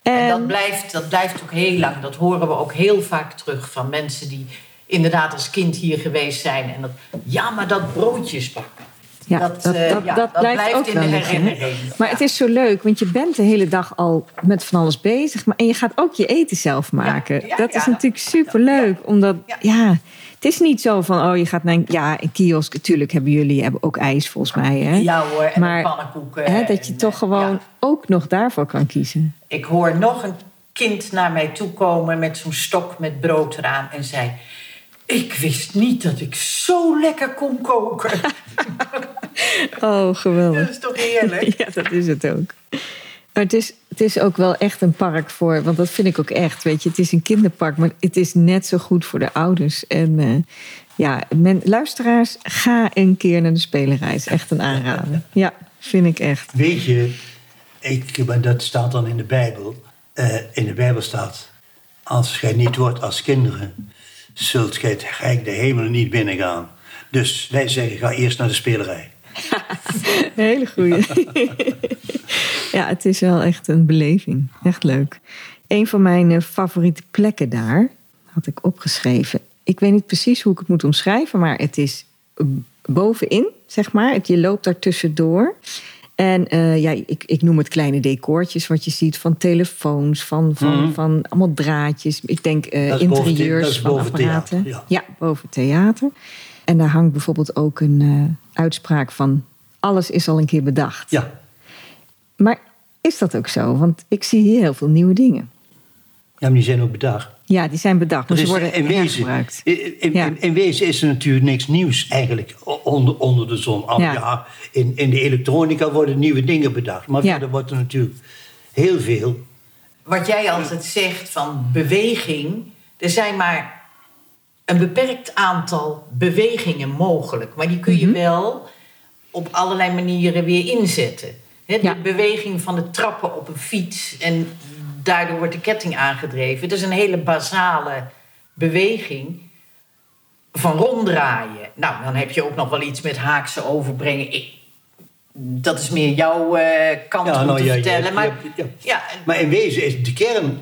En dat En, blijft, dat blijft ook heel lang. Dat horen we ook heel vaak terug van mensen die inderdaad als kind hier geweest zijn. En dat, ja, maar dat broodjes bakken. Ja, dat, dat, eh, dat, ja, dat dat blijft, blijft ook in wel de herinnering. Maar Ja. het is zo leuk, want je bent de hele dag al met van alles bezig. Maar, en je gaat ook je eten zelf maken. ja, dat is ja. natuurlijk superleuk. Omdat, Ja. ja. het is niet zo van, oh je gaat naar een, ja, een kiosk. Tuurlijk hebben jullie hebben ook ijs volgens mij. Hè? Ja hoor, en Maar, pannenkoeken. Hè, dat je en, toch eh, gewoon ja. ook nog daarvoor kan kiezen. Ik hoor nog een kind naar mij toe komen met zo'n stok met brood eraan en zei... Ik wist niet dat ik zo lekker kon koken. Oh, geweldig. dat is toch heerlijk? Ja, dat is het ook. Maar het is, het is ook wel echt een park voor, want dat vind ik ook echt. Weet je, het is een kinderpark, maar het is net zo goed voor de ouders. En eh, ja, men, luisteraars, ga een keer naar de spelerij. Is echt een aanrader. Ja, vind ik echt. Weet je, ik, maar dat staat dan in de Bijbel. Eh, in de Bijbel staat: Als gij niet wordt als kinderen, zult gij de hemelen niet binnengaan. Dus wij zeggen: ga eerst naar de spelerij. Hele goeie. ja, het is wel echt een beleving. Echt leuk. Een van mijn eh, favoriete plekken daar, had ik opgeschreven, ik weet niet precies hoe ik het moet omschrijven, maar het is eh, bovenin, zeg maar. Je loopt daar tussendoor. En eh, ja, ik, ik noem het kleine decoortjes wat je ziet van telefoons, van, van, Mhm. van allemaal draadjes. Ik denk boven the- interieurs is van boven apparaten. theater, ja. boven theater. En daar hangt bijvoorbeeld ook een eh, uitspraak van... alles is al een keer bedacht. Ja, Maar is dat ook zo? Want ik zie hier heel veel nieuwe dingen. ja maar die zijn ook bedacht. Ja, die zijn bedacht, maar Dat ze worden in wezen, hergebruikt. in, in, Ja. in- in wezen is er natuurlijk niks nieuws eigenlijk onder, onder de zon. Al, Ja. ja. in, in de elektronica worden nieuwe dingen bedacht. Maar Ja. verder wordt er natuurlijk heel veel. Wat jij altijd zegt van beweging. Er zijn maar een beperkt aantal bewegingen mogelijk. Maar die kun Mhm. je wel op allerlei manieren weer inzetten. Hè, de Ja. beweging van het trappen op een fiets. En daardoor wordt de ketting aangedreven. Dat is een hele basale beweging van ronddraaien. Nou, dan heb je ook nog wel iets met haakse overbrengen. Ik, dat is meer jouw eh, kant Ja, om nou, te ja, vertellen. maar ja. Maar in wezen is de kern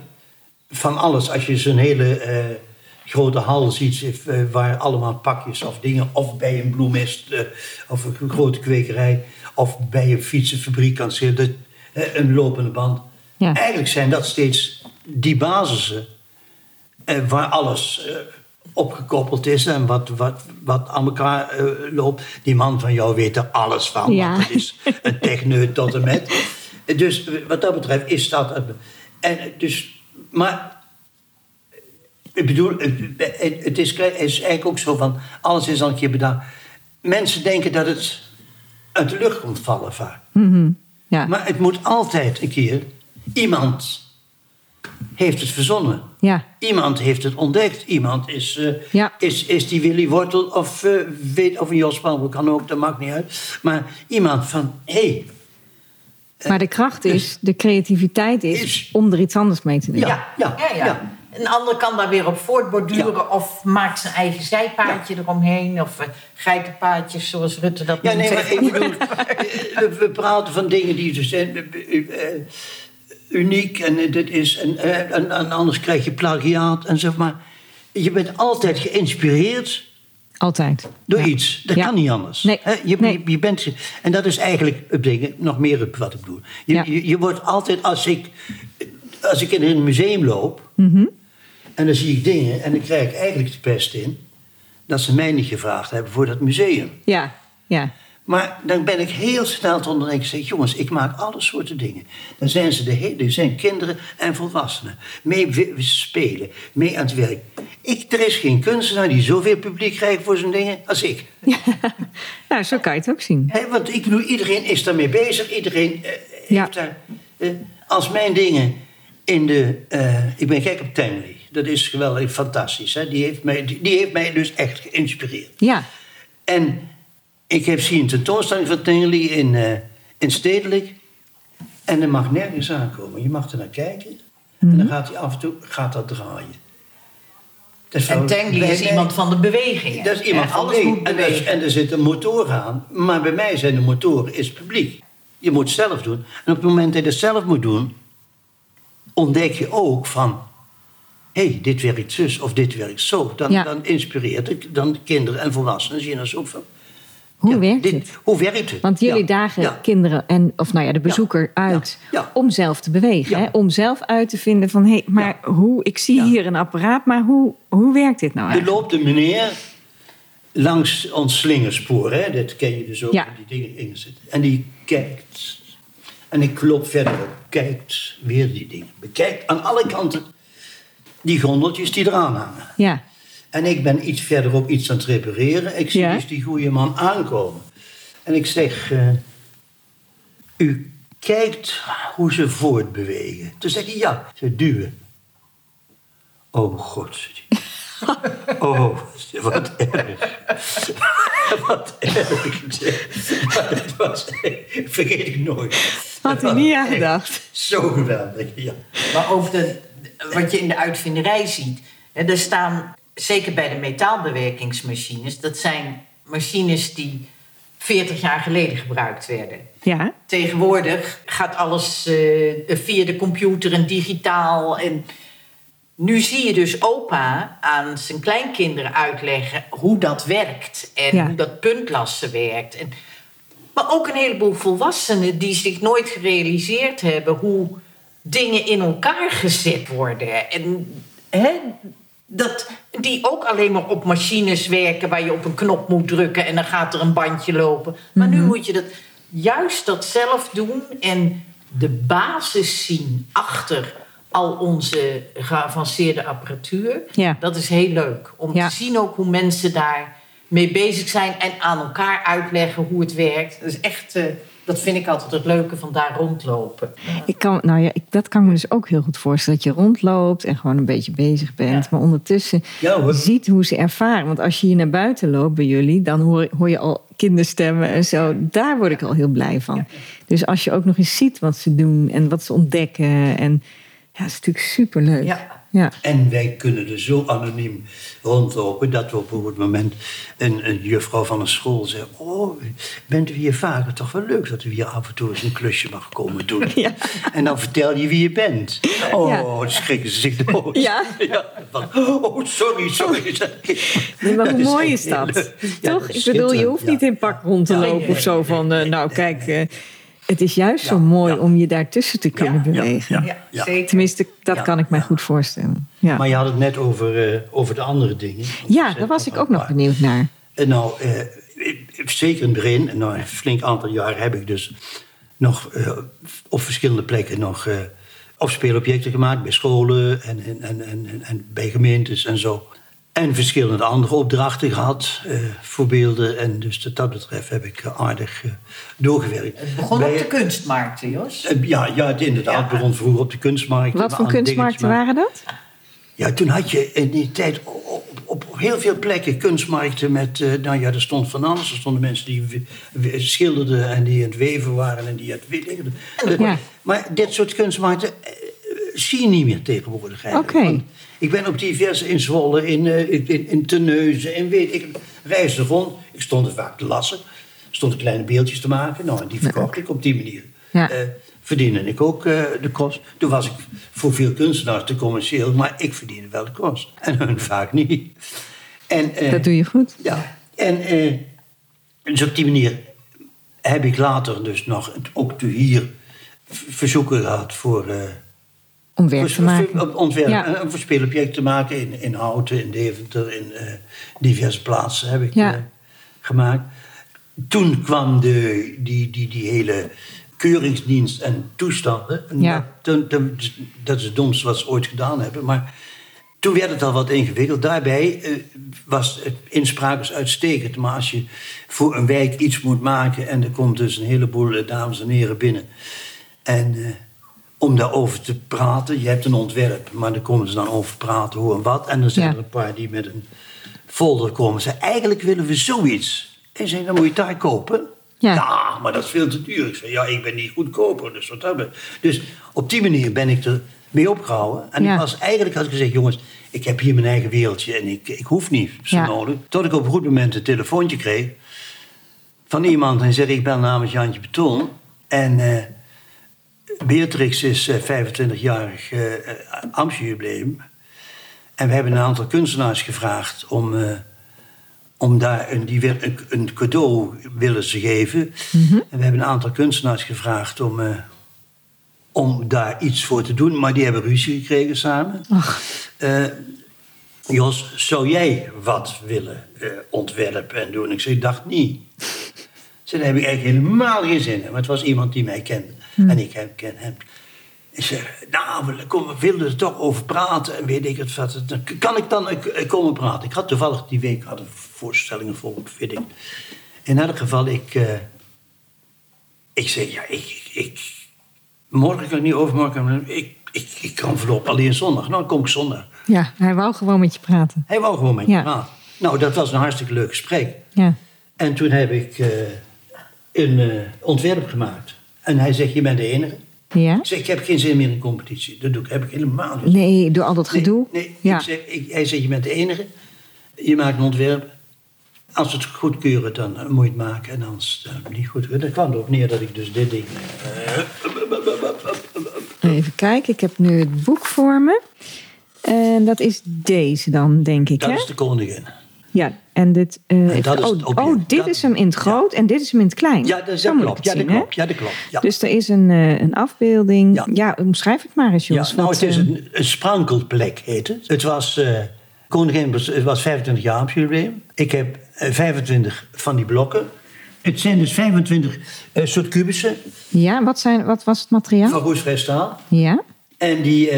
van alles, als je zo'n hele eh, grote hal ziet eh, waar allemaal pakjes of dingen, of bij een bloemist of een grote kwekerij, of bij een fietsenfabriek dat, eh, een lopende band. Ja. Eigenlijk zijn dat steeds die basissen eh, waar alles eh, opgekoppeld is en wat, wat, wat aan elkaar eh, loopt. Die man van jou weet er alles van, Ja. want het is een techneut tot en met. Dus eh, wat dat betreft is dat... En dus, maar... Ik bedoel, het, is, het is eigenlijk ook zo van... Alles is al een keer bedacht. Mensen denken dat het uit de lucht komt vallen vaak. Mhm. Ja. Maar het moet altijd een keer... Iemand heeft het verzonnen. ja. Iemand heeft het ontdekt. Iemand is, eh, Ja. is, is die Willy Wortel of, eh, weet, of een Jos Palmer, kan ook, dat maakt niet uit. Maar iemand van, hé, hey, Maar de kracht is, de creativiteit is, Is- om er iets anders mee te doen. Ja. ja, ja. ja. Een ander kan daar weer op voortborduren of maakt zijn eigen zijpaadje eromheen. Of eh, geitenpaadjes, zoals Rutte dat Ja, noemt. nee, maar ik bedoel, eh, we, we praten van dingen die dus zijn eh, eh, uniek en eh, dit is, en, eh, en, en anders krijg je plagiaat en zeg maar. Je bent altijd geïnspireerd Altijd. door Ja. iets. Dat Ja. kan niet anders. Nee. Je, Nee. je, bent, en dat is eigenlijk het ding, nog meer wat ik bedoel. Je, Ja. je, je wordt altijd, als ik, als ik in een museum loop Mhm. en dan zie ik dingen en dan krijg ik eigenlijk de pest in dat ze mij niet gevraagd hebben voor dat museum. Ja, ja. Maar dan ben ik heel snel te onderdenken. Zeg, jongens, ik maak alle soorten dingen. Dan zijn ze de hele, er zijn kinderen en volwassenen. Mee spelen, mee aan het werk. Ik, er is geen kunstenaar die zoveel publiek krijgt voor zijn dingen als ik. Nou, zo kan je het ook zien. Want ik bedoel, iedereen is daarmee bezig. Iedereen eh, Ja. heeft daar... eh, als mijn dingen in de... eh, ik ben gek op Tangley. Dat is geweldig, fantastisch. Hè? Die, heeft mij, die, die heeft mij dus echt geïnspireerd. Ja, En ik heb zien een tentoonstelling van Tingley in, eh, in Stedelijk. En er mag nergens aankomen. Je mag er naar kijken. En dan gaat hij af en toe gaat dat draaien. Dat En Tangley is mij- iemand van de bewegingen. Dat is iemand van Alles moet en, er- en er zit een motor aan. Maar bij mij zijn de motoren is publiek. Je moet het zelf doen. En op het moment dat je het zelf moet doen... ontdek je ook van... hé, hey, dit werkt zus of dit werkt zo. Dan, Ja. dan inspireert het. Dan kinderen en volwassenen zien dat ook van... hoe ja, werkt dit- het? Hoe werkt het? Want jullie Ja, dagen ja. kinderen en, of nou ja, de bezoeker uit om zelf te bewegen. Hè? Om zelf uit te vinden van, hé, hey, maar hoe, ik zie hier een apparaat, maar hoe, hoe werkt dit nou Er eigenlijk? loopt een meneer langs ons slingerspoor. Hè? Dat ken je dus ook, die dingen in zitten. En die kijkt. En ik loop verder op. Kijkt weer die dingen. Bekijkt aan alle kanten die gondeltjes die eraan hangen. Ja, En ik ben iets verderop iets aan het repareren. Ik zie Ja. dus die goede man aankomen. En ik zeg... eh, u kijkt hoe ze voortbewegen. Toen zegt hij ja. Ze duwen. Oh god. Oh, wat erg. Wat erg. Zeg, Maar dat was, vergeet ik nooit. had hij niet aan gedacht. Zo geweldig, ja. Maar ook de, wat je in de uitvinderij ziet. Hè, er staan, zeker bij de metaalbewerkingsmachines... dat zijn machines die 40 jaar geleden gebruikt werden. Ja, Tegenwoordig gaat alles eh, via de computer en digitaal. En nu zie je dus opa aan zijn kleinkinderen uitleggen hoe dat werkt. En Ja. hoe dat puntlassen werkt. En, maar ook een heleboel volwassenen die zich nooit gerealiseerd hebben hoe dingen in elkaar gezet worden. En hè, dat, die ook alleen maar op machines werken waar je op een knop moet drukken en dan gaat er een bandje lopen. Maar nu moet je dat juist dat zelf doen en de basis zien achter al onze geavanceerde apparatuur. Ja. Dat is heel leuk om Ja. te zien ook hoe mensen daar mee bezig zijn en aan elkaar uitleggen hoe het werkt. Dat is echt, eh, dat vind ik altijd het leuke van daar rondlopen. Ik kan, nou ja, ik, dat kan ik me dus ook heel goed voorstellen. Dat je rondloopt en gewoon een beetje bezig bent. Maar ondertussen Ja, ziet hoe ze ervaren. Want als je hier naar buiten loopt bij jullie, dan hoor, hoor je al kinderstemmen en zo. Daar word ik al heel blij van. Dus als je ook nog eens ziet wat ze doen en wat ze ontdekken. En ja, dat is natuurlijk superleuk. Ja. Ja. En wij kunnen er zo anoniem rondlopen dat we op een goed moment een, een juffrouw van een school zegt: Oh, bent u hier vaker? Toch wel leuk dat u hier af en toe eens een klusje mag komen doen. Ja. En dan vertel je wie je bent. Oh, Ja. dan schrikken ze zich dood. Ja. van, oh, sorry, sorry. Nee, maar hoe mooi is dat? Ja, Toch? ik bedoel, je hoeft ja. niet in pak rond te Ja. lopen of zo van, eh, nou kijk, eh, het is juist zo mooi ja. om je daartussen te kunnen ja, bewegen. ja. Ja, zeker. Tenminste, dat Ja, kan ik mij ja. goed voorstellen. Ja, Maar je had het net over, eh, over de andere dingen. ja daar was ik ook nog benieuwd naar. En nou, eh, ik- zeker in het begin, en nou een flink aantal jaar heb ik dus nog eh, op verschillende plekken nog eh afspeelobjecten gemaakt. Bij scholen en, en, en, en, en- en bij gemeentes en zo. En verschillende andere opdrachten gehad, eh, voorbeelden. En dus wat dat betreft heb ik eh, aardig eh, doorgewerkt. Het begon Bij- op de kunstmarkten, Jos. Ja, ja, het inderdaad. Ja. Begon vroeger op de kunstmarkt. Wat voor kunstmarkten waren dat? Ja, toen had je in die tijd op, op heel veel plekken kunstmarkten met... eh, nou ja, er stond van alles. Er stonden mensen die schilderden en die aan het weven waren en die aan het Ja. Maar dit soort kunstmarkten zie je niet meer tegenwoordig eigenlijk. Oké. Ik ben op diverse in Zwolle, in, eh, in, in, Terneuzen en weet ik... reisde rond. Ik stond er vaak te lassen. Stond er kleine beeldjes te maken. Nou, en die verkocht ik op die manier. Ja. Eh, verdiende ik ook eh, de kost. Toen was ik voor veel kunstenaars te commercieel, maar ik verdiende wel de kost. En hun vaak niet. En, Dat doe je goed. Ja, en dus op die manier heb ik later dus nog ook hier verzoeken gehad voor... Om werk te maken. Ontwerp, Ja. voor speelobjecten te maken in, in Houten, in Deventer, in eh, diverse plaatsen heb ik Ja. eh, gemaakt. Toen kwam de, die, die, die hele keuringsdienst en toestanden. En Ja. dat, is het domste wat ze ooit gedaan hebben. Maar toen werd het al wat ingewikkeld. Daarbij eh, was het inspraak uitstekend. Maar als je voor een wijk iets moet maken... en er komt dus een heleboel dames en heren binnen... en om daarover te praten... je hebt een ontwerp, maar daar komen ze dan over praten hoe en wat... en dan zijn Ja. er een paar die met een folder komen... zeggen, eigenlijk willen we zoiets. En zeggen, dan moet je daar kopen... Ja. maar dat is veel te duur. Ik zei, ja, ik ben niet goedkoper, dus wat betreft. Dus op die manier ben ik er mee opgehouden. En Ja. ik was, eigenlijk had ik gezegd, jongens, ik heb hier mijn eigen wereldje en ik, ik hoef niet zo nodig. Tot ik op een goed moment een telefoontje kreeg van iemand en zei, ik bel namens Jantje Beton. En eh, Beatrix is eh, 25-jarig eh Amsterdam-jubileum. En we hebben een aantal kunstenaars gevraagd om... eh, om daar een, die wil, een, een cadeau willen ze geven. En we hebben een aantal kunstenaars gevraagd om, om daar iets voor te doen. Maar die hebben ruzie gekregen samen. Jos, zou jij wat willen ontwerpen en doen? Ik zei, ik dacht niet. Ze daar heb ik eigenlijk helemaal geen zin in. Maar het was iemand die mij kende. En ik hem, ken hem. Ik zei, nou, we, wilden er toch over praten. En weet ik het wat. Kan ik dan komen praten? Ik had toevallig die week hadden voorstellingen voor, weet ik. In elk geval, ik... eh, ik zei, ja, ik, ik... Morgen kan ik niet overmorgen. Ik, ik, ik kan voorlopig alleen zondag. Nou, dan kom ik zondag. Ja, hij wou gewoon met je praten. Hij wou gewoon met je Ja. praten. Nou, dat was een hartstikke leuk gesprek. Ja. En toen heb ik eh, een eh, ontwerp gemaakt. En hij zegt, je bent de enige. Ja? Ik zeg, ik heb geen zin meer in competitie. Dat doe ik, heb ik helemaal niet. Nee, door al dat gedoe. Nee, ja. ik zeg, ik, hij zegt, je bent de enige. Je maakt een ontwerp. Als we het goedkeuren, dan eh, moet je het maken. En anders uh, niet goedkeuren. Dat kwam erop neer dat ik dus dit ding... eh, Even kijken, ik heb nu het boek voor me. En dat is deze dan, denk ik, Dat hè? is de koningin. Ja, en dit... Nee, dat is oh, oh, dit Dat- is hem in het groot en dit is hem in het klein. Ja, dat, ik klopt. Ja, dat zien, klopt. Ja, dat klopt. Ja. Dus er is een, eh, een afbeelding. Ja. Ja. omschrijf het maar eens, Ja, Jos. nou, Wat, het is eh, een, een sprankelplek, heet het. Het was, koningin het was 25 jaar op jubileum. Ik heb eh, 25 van die blokken. Het zijn dus 25 eh, soort kubussen ja, wat, zijn, wat was het materiaal? van roestvrij staal. Ja, En die,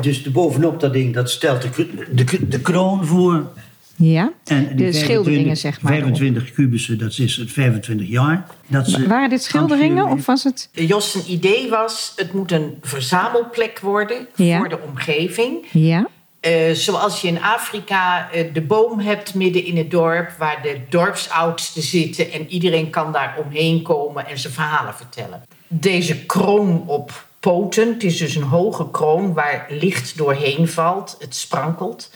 dus de bovenop dat ding, dat stelt de, de, de kroon voor. Ja. En die de schilderingen, zeg maar. erop. 25 kubussen, dat is het 25 jaar. Dat ze Waren dit schilderingen of was het... Jos' zijn idee was, het moet een verzamelplek worden Ja. voor de omgeving. Ja, Eh, zoals je in Afrika eh, de boom hebt midden in het dorp, waar de dorpsoudsten zitten en iedereen kan daar omheen komen en zijn verhalen vertellen. Deze kroon op poten, het is dus een hoge kroon waar licht doorheen valt, het sprankelt.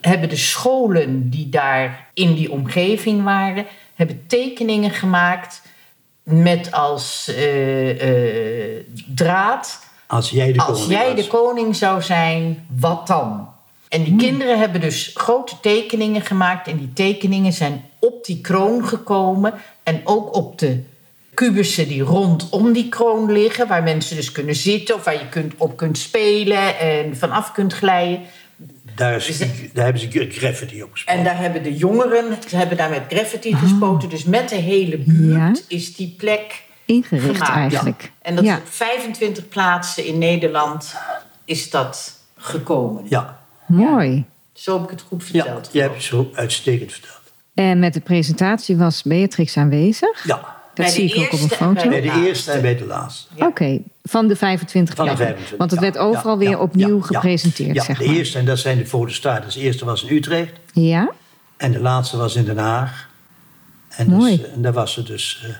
Hebben de scholen die daar in die omgeving waren, hebben tekeningen gemaakt met als eh, eh, draad Als jij de als koning jij de koning zou zijn, wat dan? En die kinderen hebben dus grote tekeningen gemaakt. En die tekeningen zijn op die kroon gekomen. En ook op de kubussen die rondom die kroon liggen. Waar mensen dus kunnen zitten of waar je kunt, op kunt spelen en vanaf kunt glijden. Daar, is, daar hebben ze graffiti op gesproken. En daar hebben de jongeren, ze hebben daar met graffiti gespoten. Dus met de hele buurt Ja. is die plek ingericht gemaakt. eigenlijk. En dat ja. is op 25 plaatsen in Nederland is dat gekomen. Ja, Mooi. Zo heb ik het goed ja verteld. jij hebt het zo uitstekend verteld. En met de presentatie was Beatrix aanwezig. Ja, Dat Bij de zie ik ook op een eerste en foto. bij de eerste en bij de laatste. Ja. Oké, van de 25 Van de plekken. 25. Want het ja, werd overal ja, weer ja, opnieuw ja, gepresenteerd, Ja, zeg de maar. eerste, en dat zijn de foto's daar. Dus de eerste was in Utrecht Ja, en de laatste was in Den Haag. En, Mooi. Dus, en daar was ze dus... eh,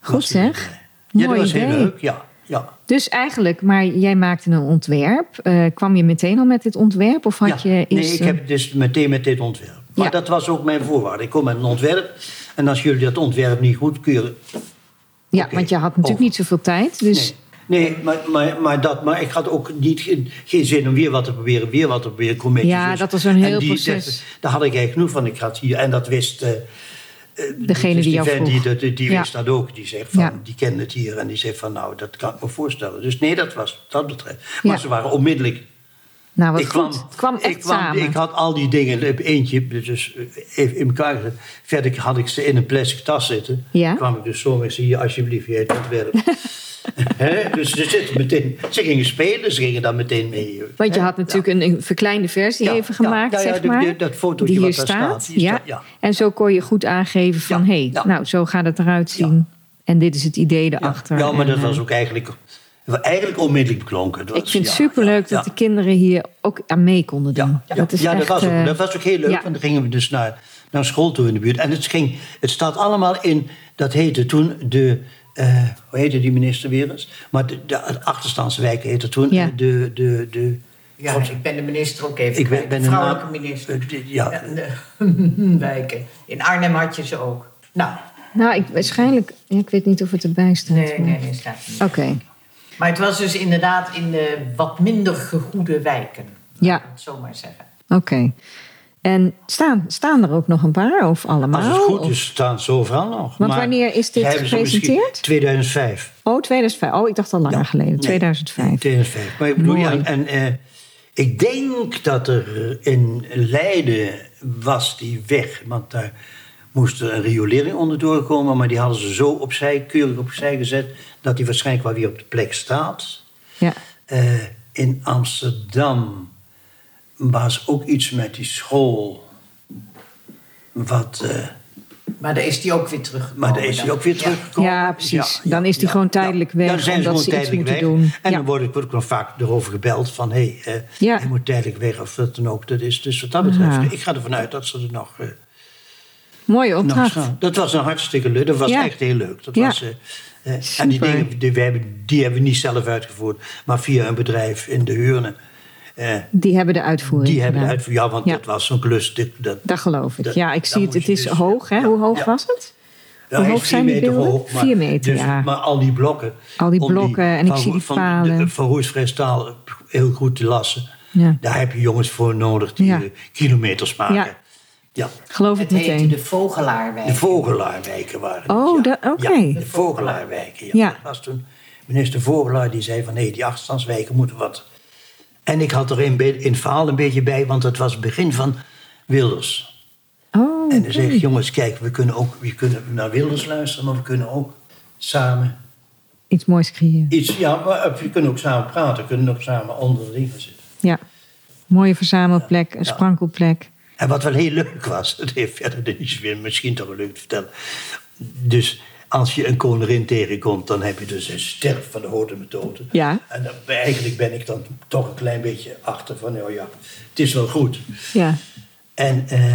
goed zeg. Ja, dat Mooi was heel idee. leuk. Ja, ja. Dus eigenlijk, maar jij maakte een ontwerp. Eh, kwam je meteen al met dit ontwerp? Of had Ja, je nee, eerst... ik heb dus meteen met dit ontwerp. Maar Ja. dat was ook mijn voorwaarde. Ik kom met een ontwerp. En als jullie dat ontwerp niet goedkeuren... Ja, want je had natuurlijk over. niet zoveel tijd. Dus Nee, nee maar, maar, maar, dat, maar ik had ook niet, geen, geen zin om weer wat te proberen, weer wat te proberen. commissies. Ja, Dus- dat was een en heel die- proces. dat- daar had ik eigenlijk genoeg van. Ik had hier, en dat wist... eh, degene dus die jou vent vroeg. Die, die, die Ja. wist dat ook. Die zegt van, Ja. die kende het hier. En die zegt van, nou, dat kan ik me voorstellen. Dus nee, dat was dat betreft. Maar Ja. ze waren onmiddellijk... Nou, wat ik goed. het kwam echt ik, kwam, samen. ik had al die dingen op eentje, dus even in elkaar gezet. Verder had ik ze in een plastic tas zitten. Ja. kwam ik dus zo met ze hier, alsjeblieft, jij het ontwerp. Hè? dus ze, zitten meteen, ze gingen spelen, ze gingen dan meteen mee. Want je had natuurlijk een, een verkleinde versie Ja, even gemaakt, ja, zeg maar. de- dat fotootje die hier wat daar staat. ja. staat, ja. En zo kon je goed aangeven van, hé, hey, nou, zo gaat het eruit zien. En dit is het idee erachter. ja, maar En, dat was eh, ook eigenlijk, eigenlijk onmiddellijk beklonken. Het was- Ik vind ja, het superleuk ja, dat ja. de kinderen hier ook aan mee konden doen. Ja, ja, dat is ja, echt, dat, was ook, eh, dat was ook heel leuk. ja. Want dan gingen we dus naar, naar school toe in de buurt. En het, ging, het staat allemaal in, dat heette toen de, eh, hoe heette die minister weer eens? Maar de, de achterstandswijk heette toen Ja. eh, de, de, de Ja, God, ik ben de minister ook even Ik ben- ben de vrouwelijke minister. eh, ja. Wijken. In Arnhem had je ze ook. Nou, Nou, ik, waarschijnlijk, ja, ik weet niet of het erbij staat. nee, maar- nee, nee, staat niet. Oké, Maar het was dus inderdaad in de wat minder gegoede wijken. Ja. Laat ik het zo maar zeggen. oké. En staan, staan er ook nog een paar of allemaal? als het goed Of- is, staan ze overal nog. Want Maar wanneer is dit gepresenteerd? 2005. Oh, 2005. Oh, ik dacht al langer Ja. geleden. Nee, 2005. nee, 2005. Maar ik bedoel, ja, en eh, ik denk dat er in Leiden was die weg, want daar moest er een riolering onderdoor komen, maar die hadden ze zo opzij, keurig opzij gezet, dat die waarschijnlijk wel weer op de plek staat. Ja. Eh, in Amsterdam was ook iets met die school. Wat, eh, Maar daar is die ook weer teruggekomen. maar daar is hij dan. ook weer Ja. teruggekomen. Ja, precies. Dan is die gewoon tijdelijk weg, dan zijn ze gewoon tijdelijk weg. doen. En Ja. dan word ik, word ik nog vaak erover gebeld van... hé, hey, eh, Ja. hij moet tijdelijk weg of wat dan ook. Dat is, dus wat dat betreft, ik ga ervan uit dat ze er nog, eh, Mooie opdracht. staan. Dat was een hartstikke leuk. Dat was Ja. echt heel leuk. Dat Ja. was, eh, eh, en die dingen die, we hebben, die hebben we niet zelf uitgevoerd. Maar via een bedrijf in de Huurne. Eh, Die hebben de uitvoering die hebben de uitvoering. Ja, want Ja. dat was zo'n klus. Dat, Dat geloof ik. Dat- ja, ik zie het. Het is dus- hoog, hè? Hoe hoog was het? Ja, Hoe hoog zijn vier die beelden? hoog. Maar, Vier meter, dus- ja. Maar al die blokken. Al die blokken en ik van- zie die van, palen. de- Van roestvrij staal heel goed te lassen. Ja. Daar heb je jongens voor nodig die kilometers maken. Ja. Geloof ik Het heette meteen. de Vogelaarwijk. De Vogelaarwijken waren het, Oh, ja. oké. Ja, de Vogelaarwijken. Ja. Ja. Dat was toen minister Vogelaar die zei van... nee, die achterstandswijken moeten wat... En ik had er in, in het verhaal een beetje bij... want het was het begin van Wilders. Oh, En dan zeg ik, jongens, kijk, we kunnen ook we kunnen naar Wilders luisteren... maar we kunnen ook samen Iets moois creëren. iets... Ja, maar eh, we kunnen ook samen praten. We kunnen ook samen onder de dingen zitten. Ja. Mooie verzamelplek, een Ja. sprankelplek. En wat wel heel leuk was, dat heeft verder niet zoveel, misschien toch wel leuk te vertellen. Dus als je een koningin tegenkomt, dan heb je dus een sterf van de hoorde methode. Ja. En dan, eigenlijk ben ik dan toch een klein beetje achter van, nou ja, het is wel goed. Ja. En eh,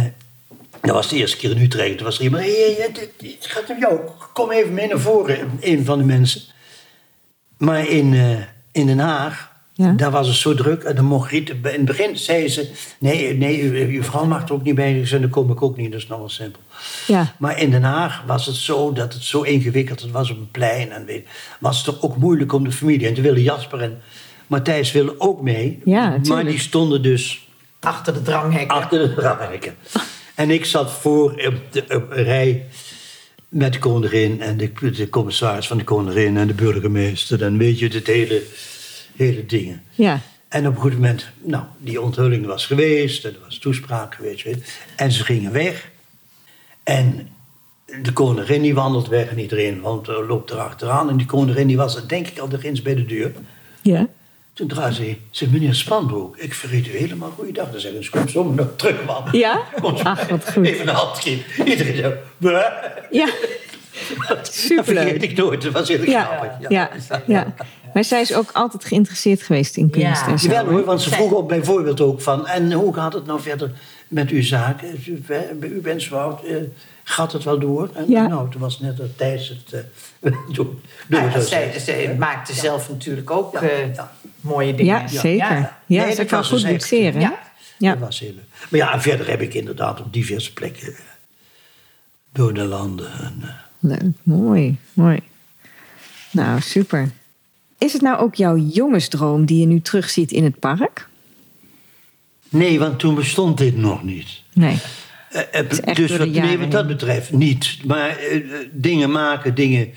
dat was de eerste keer in Utrecht. Toen was er iemand, hey, dit- dit gaat om jou, kom even mee naar voren, een van de mensen. Maar in, eh, in Den Haag, Ja. daar was het zo druk. En dan mocht Riet, in het begin zei ze, nee, nee uw, uw vrouw mag er ook niet bij. Zei, dan kom ik ook niet, dat is nog wel simpel. Ja. Maar in Den Haag was het zo dat het zo ingewikkeld het was op een plein. En weet, was het toch ook moeilijk om de familie. En toen wilden Jasper en Matthijs willen ook mee. Ja, maar die stonden dus Achter de dranghekken. achter de dranghekken. En ik zat voor op de op een rij met de koningin en de, de commissaris van de koningin en de burgemeester. En weet je, het hele, hele dingen. Ja. En op een goed moment, nou, die onthulling was geweest, en er was toespraak geweest. En ze gingen weg. En de koningin die wandelt weg en iedereen want, eh, loopt erachteraan. En die koningin die was denk ik al de grens bij de deur. Ja. Toen draaide ze, zei meneer Spanbroek, ik verried u helemaal goeiedag. Dan zeggen ze, kom zomaar nog terug, man. Ja? Kom zo- Ach, wat goed. Even een hand geven. Iedereen zo. Ja. Dat Superleuk. vergeet ik nooit, dat was heel Ja. grappig. Ja. ja. Maar zij is ook altijd geïnteresseerd geweest in kunst Ja. en zo. Jawel hè? hoor, want ze vroeg ook bijvoorbeeld ook van... en hoe gaat het nou verder met uw zaken? U, bij u bent zo eh, gaat het wel door? En, Ja. Nou, toen was net dat Thijs het eh door, door Ja, zij, zij maakte zelf natuurlijk ook Ja, eh, ja. mooie dingen. Ja, zeker. Ja, Nee, ze dat kan was goed boetseren. Ja. Ja. Dat was heel leuk. Maar ja, en verder heb ik inderdaad op diverse plekken... door de landen... En, Leuk, mooi, mooi. Nou, super. Is het nou ook jouw jongensdroom die je nu terugziet in het park? nee, want toen bestond dit nog niet. Nee. Eh, eh, dus wat, nee, wat dat betreft niet. Maar eh, dingen maken, dingen.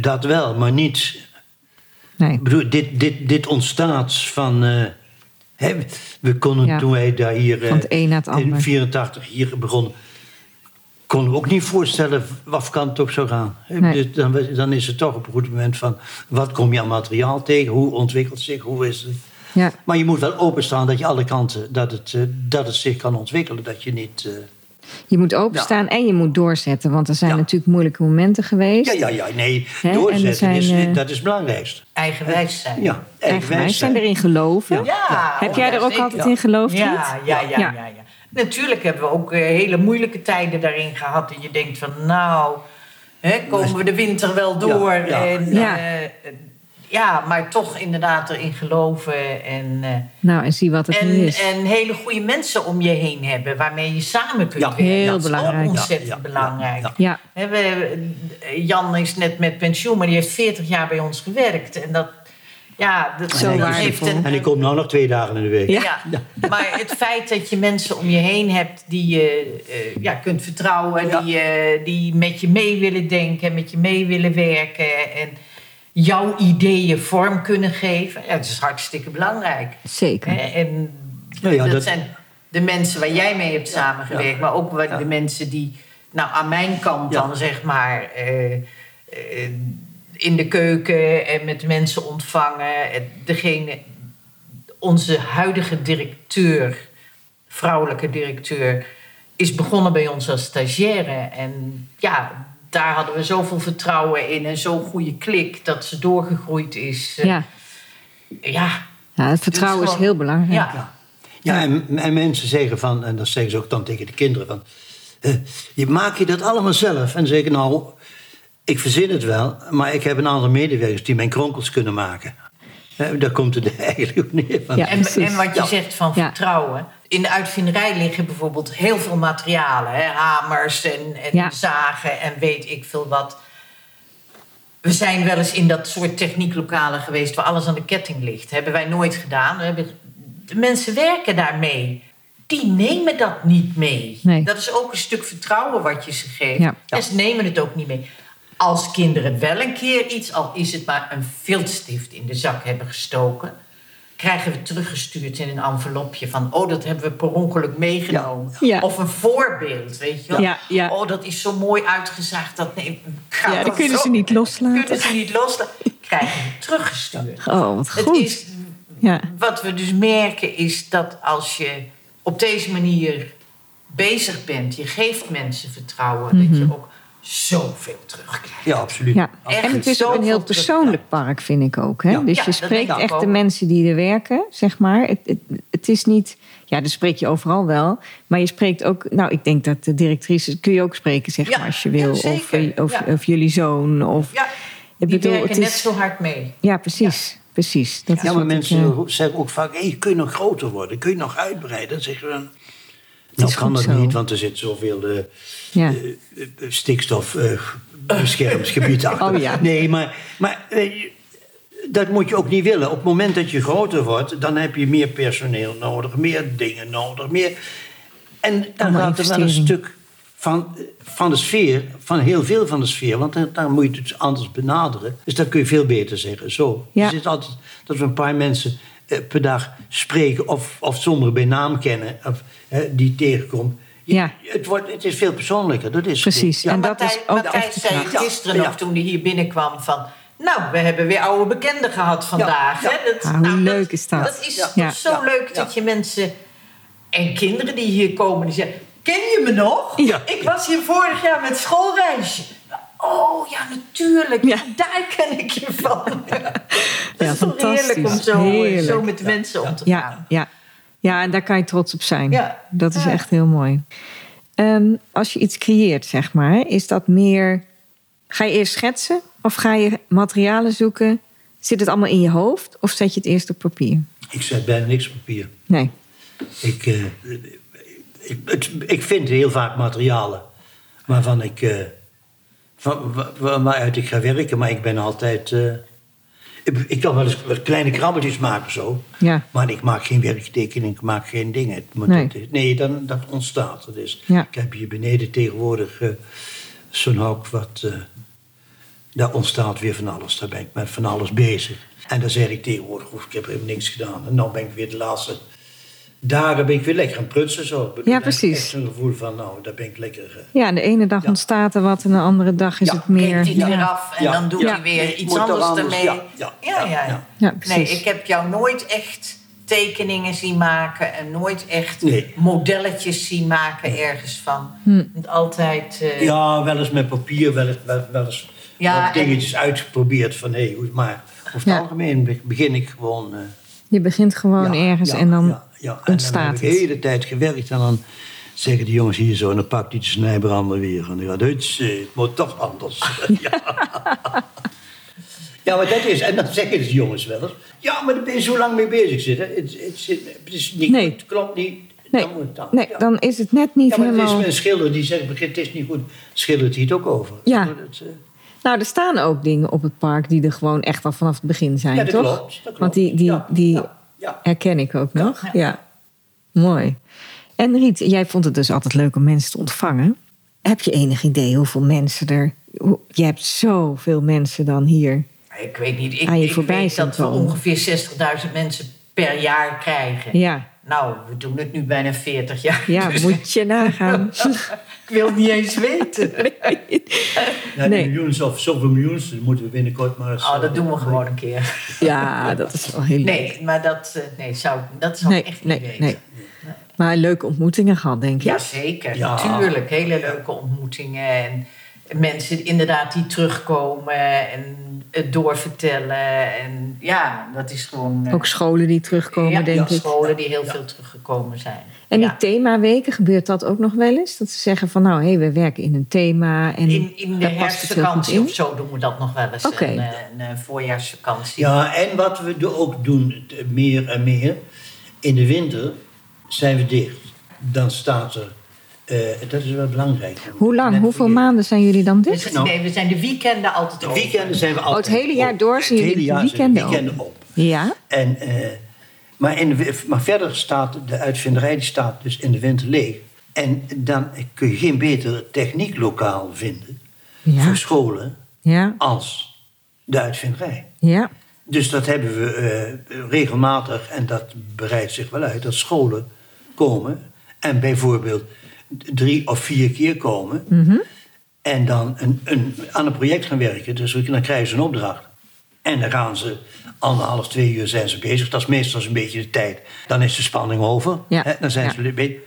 dat wel, maar niet. Nee. Ik bedoel, dit, dit, dit ontstaat van. hè, we konden Ja. toen wij daar hier. Van het een naar het In ander. 84 hier begonnen. Konden we ook niet voorstellen wat kant het ook zou gaan. Nee. dus dan, dan is het toch op een goed moment van. wat kom je aan materiaal tegen? Hoe ontwikkelt zich? Hoe is het? Ja, Maar je moet wel openstaan dat je alle kanten. dat het, eh, dat het zich kan ontwikkelen. Dat je niet. eh, je moet openstaan en je moet doorzetten. Want er zijn Ja. natuurlijk moeilijke momenten geweest. Ja, ja, ja, nee. Doorzetten zijn, is, eh, dat is het belangrijkste. Eigenwijs zijn. Ja, Eigenwijs zijn erin geloven. Ja, Heb jij ja, er ook altijd in geloofd? Ja, ja, ja, Ja. Natuurlijk hebben we ook eh, hele moeilijke tijden daarin gehad. En je denkt van, nou, hè, komen we de winter wel door? Ja, ja. En, Ja. eh, ja, maar toch inderdaad erin geloven. En, eh, Nou, en zie wat het nu is. en hele goede mensen om je heen hebben waarmee je samen kunt Ja, werken. heel dat is belangrijk. ook ontzettend Ja, ja, belangrijk. ja, Ja, Hè, we, Jan is net met pensioen, maar die heeft 40 jaar bij ons gewerkt. En dat, ja, dat, Zo heeft een, En ik kom nou nog twee dagen in de week. Ja. ja. Maar het feit dat je mensen om je heen hebt die je eh, ja, kunt vertrouwen, Ja. die, eh, die met je mee willen denken, met je mee willen werken en jouw ideeën vorm kunnen geven, ja, dat is hartstikke belangrijk. zeker. Hè? En Nou ja, dat, dat- zijn de mensen waar jij mee hebt samengewerkt, maar ook waar Ja. de mensen die nou, aan mijn kant Ja. dan zeg maar. eh, in de keuken en met mensen ontvangen. En Degene, onze huidige directeur, vrouwelijke directeur, is begonnen bij ons als stagiaire. En ja, daar hadden we zoveel vertrouwen in en zo'n goede klik dat ze doorgegroeid is. Ja. ja, ja, het vertrouwen is gewoon- heel belangrijk. ja. Ja, en, en mensen zeggen van, en dat zeggen ze ook dan tegen de kinderen van, eh, je maak je dat allemaal zelf. En ik nou, ik verzin het wel, maar ik heb een aantal medewerkers die mijn kronkels kunnen maken. Daar komt het eigenlijk op neer. Van. Ja. En, en wat je Ja. zegt van Ja. vertrouwen. In de uitvinderij liggen bijvoorbeeld heel veel materialen. Hè? Hamers en, en Ja. zagen en weet ik veel wat. We zijn wel eens in dat soort technieklokalen geweest... waar alles aan de ketting ligt. Hebben wij nooit gedaan. We hebben de mensen werken daarmee. Die nemen dat niet mee. Nee. Dat is ook een stuk vertrouwen wat je ze geeft. Ja. En ze nemen het ook niet mee. Als kinderen wel een keer iets, al is het maar een viltstift in de zak hebben gestoken, krijgen we teruggestuurd in een envelopje van, oh, dat hebben we per ongeluk meegenomen. Ja. Ja. Of een voorbeeld, weet je wel. Ja. Oh, dat is zo mooi uitgezaagd. Dat nee, Ja, dat kunnen zo- ze niet loslaten. Kunnen ze niet loslaten. Krijgen we teruggestuurd. Oh, wat Het goed. is, Ja. wat we dus merken is dat als je op deze manier bezig bent, je geeft mensen vertrouwen, dat je ook zoveel terugkrijgt. Ja, absoluut. Ja, Echt en het is ook een heel persoonlijk park, vind ik ook. Hè? Ja. Dus Ja, je spreekt echt de mensen die er werken, zeg maar. Het, het, het is niet... Ja, dat spreek je overal wel. Maar je spreekt ook... Nou, ik denk dat de directrice... Kun je ook spreken, zeg Ja, maar, als je wil. ja, of, zeker. of, Ja. of jullie zoon. Of, Ja, ik die bedoel, werken het net zo hard mee. Ja, precies. Precies. Dat is Ja, maar wat ik, mensen eh, zeggen ook vaak: hey, kun je nog groter worden? Kun je nog uitbreiden? Dan zeggen we dan. Nou, kan dat niet, want er zit zoveel eh, ja. eh, eh, stikstof eh, beschermingsgebied achter. Oh ja. Nee, maar, maar dat moet je ook niet willen. Op het moment dat je groter wordt, dan heb je meer personeel nodig, meer dingen nodig. Meer... En dan gaat er wel een stuk van, van de sfeer, van heel veel van de sfeer, want dan, dan moet je het anders benaderen. Dus dat kun je veel beter zeggen. Zo. Ja. Er zit altijd dat we een paar mensen per dag spreken of, of sommigen bij naam kennen, of, eh, die tegenkomt. Ja. Het, wordt, het is veel persoonlijker. Dat is Precies. Ja. En dat Matthijs, is ook echt zei het gisteren Ja. nog toen hij hier binnenkwam van... Nou, we hebben weer oude bekenden gehad vandaag. Ja. Hè? Dat, Ah, hoe nou, leuk is dat? Dat is Ja. toch Ja. zo Ja. leuk Ja. dat je mensen... En kinderen die hier komen, die zeggen... Ken je me nog? Ja. Ik was hier vorig jaar met schoolreisje. Oh, ja, natuurlijk. Ja. Daar ken ik je van. Dat Ja, is toch heerlijk om fantastisch. zo, Heerlijk. zo met mensen om te Ja, gaan. ja. ja, en daar kan je trots op zijn. Ja. Dat is Ja. echt heel mooi. Ehm, als je iets creëert, zeg maar, is dat meer. Ga je eerst schetsen of ga je materialen zoeken? Zit het allemaal in je hoofd of zet je het eerst op papier? Ik zet bijna niks op papier. Nee. Ik, eh, ik, het- ik vind heel vaak materialen waarvan ik, eh, waaruit ik ga werken, maar ik ben altijd. eh, ik, ik kan wel eens wat kleine krabbeltjes maken zo, Ja. maar ik maak geen werktekening, ik maak geen dingen. Het moet- Nee. het- nee, dan, dat ontstaat. Dat is, Ja. Ik heb hier beneden tegenwoordig eh, zo'n hok wat. eh, daar ontstaat weer van alles. Daar ben ik met van alles bezig. En dan zeg ik tegenwoordig, "Oef, ik heb helemaal niks gedaan. En dan ben ik weer de laatste dagen ben ik weer lekker aan prutsen. Zo. Ja, precies. Echt zo'n gevoel van, nou, daar ben ik lekker... eh, Ja, en de ene dag Ja. ontstaat er wat en de andere dag is Ja, het meer. Kent hij Ja. er af en Ja. dan doet Ja. hij weer Nee, iets anders anders, ermee. ja, ja, ja, ja, ja. ja. Ja, Nee, precies. ik heb jou nooit echt tekeningen zien maken en nooit echt Nee. modelletjes zien maken ergens van. Hm. Altijd. eh, Ja, wel eens met papier, wel eens, wel, wel eens Ja, wat en- dingetjes uitgeprobeerd van, hé, maar over het Ja. algemeen be- begin ik gewoon... eh, Je begint gewoon ja, ergens ja, en dan ja. En dan heb ik het. de hele tijd gewerkt en dan zeggen die jongens hier zo... en dan pakt hij de snijbrander weer. En dan gaat het, het moet toch anders. ja. ja, maar dat is... En dan zeggen de jongens wel eens... Ja, maar daar ben je zo lang mee bezig zitten. Het, het, het is niet Nee. goed, het klopt niet. Nee, Dan moet het dan. nee ja. dan is het net niet Ja, maar het helemaal... is een schilder die zegt, het is niet goed. Schildert hij het ook over. Ja. Eh, Nou, er staan ook dingen op het park die er gewoon echt al vanaf het begin zijn, ja, dat toch? klopt. Dat klopt. Want die, die, die ja, ja. herken ik ook nog. Ja. Ja. mooi. En Riet, jij vond het dus altijd leuk om mensen te ontvangen. Heb je enig idee hoeveel mensen er... Je hebt zoveel mensen dan hier. Ik weet niet. Ik, Aan je ik voorbij weet zien dat we ongeveer 60.000 mensen per jaar krijgen. Ja, Nou, we doen het nu bijna 40 jaar. ja dus moet je nagaan. ik wil het niet eens weten. Ja, Nee. miljoens of zoveel miljoens, dat moeten we binnenkort maar eens... Oh, dat eh, doen we gewoon een keer. Ja, dat is wel heel leuk. Nee, maar dat, eh, nee, zou, dat zou Nee, ik echt nee, niet weten. nee. Maar leuke ontmoetingen gehad, denk ik. Jazeker, Ja. natuurlijk. Hele leuke ontmoetingen. En mensen inderdaad die terugkomen en het doorvertellen. En ja, dat is gewoon... eh, Ook scholen die terugkomen, ja, denk ik. scholen die heel Ja. veel teruggekomen zijn. En die Ja. themaweken, gebeurt dat ook nog wel eens? Dat ze zeggen van nou, hé, we werken in een thema. En In, in de daar past het heel goed herfstvakantie of zo doen we dat nog wel eens. Oké. Een, eh, een, eh, voorjaarsvakantie. Ja, en wat we ook doen, t- meer en meer, in de winter zijn we dicht. Dan staat er, eh, dat is wel belangrijk. Hoe lang, Net hoeveel maanden zijn jullie dan dicht? nee, we zijn de weekenden altijd De open. weekenden zijn we Oh, het altijd hele jaar op. door zijn Het jullie hele de de weekenden weekenden op. Ja, En, eh, Maar, in de, maar verder staat de uitvinderij die staat dus in de winter leeg. En dan kun je geen beter technieklokaal vinden Ja. voor scholen Ja, als de uitvinderij. ja, Dus dat hebben we eh, regelmatig, en dat breidt zich wel uit, dat scholen komen en bijvoorbeeld drie of vier keer komen Mhm. en dan een, een, aan een project gaan werken. Dus dan krijgen ze een opdracht. En dan gaan ze anderhalf, twee uur zijn ze bezig. Dat is meestal een beetje de tijd. Dan is de spanning over. Ja, Hè, dan zijn ja. ze beetje-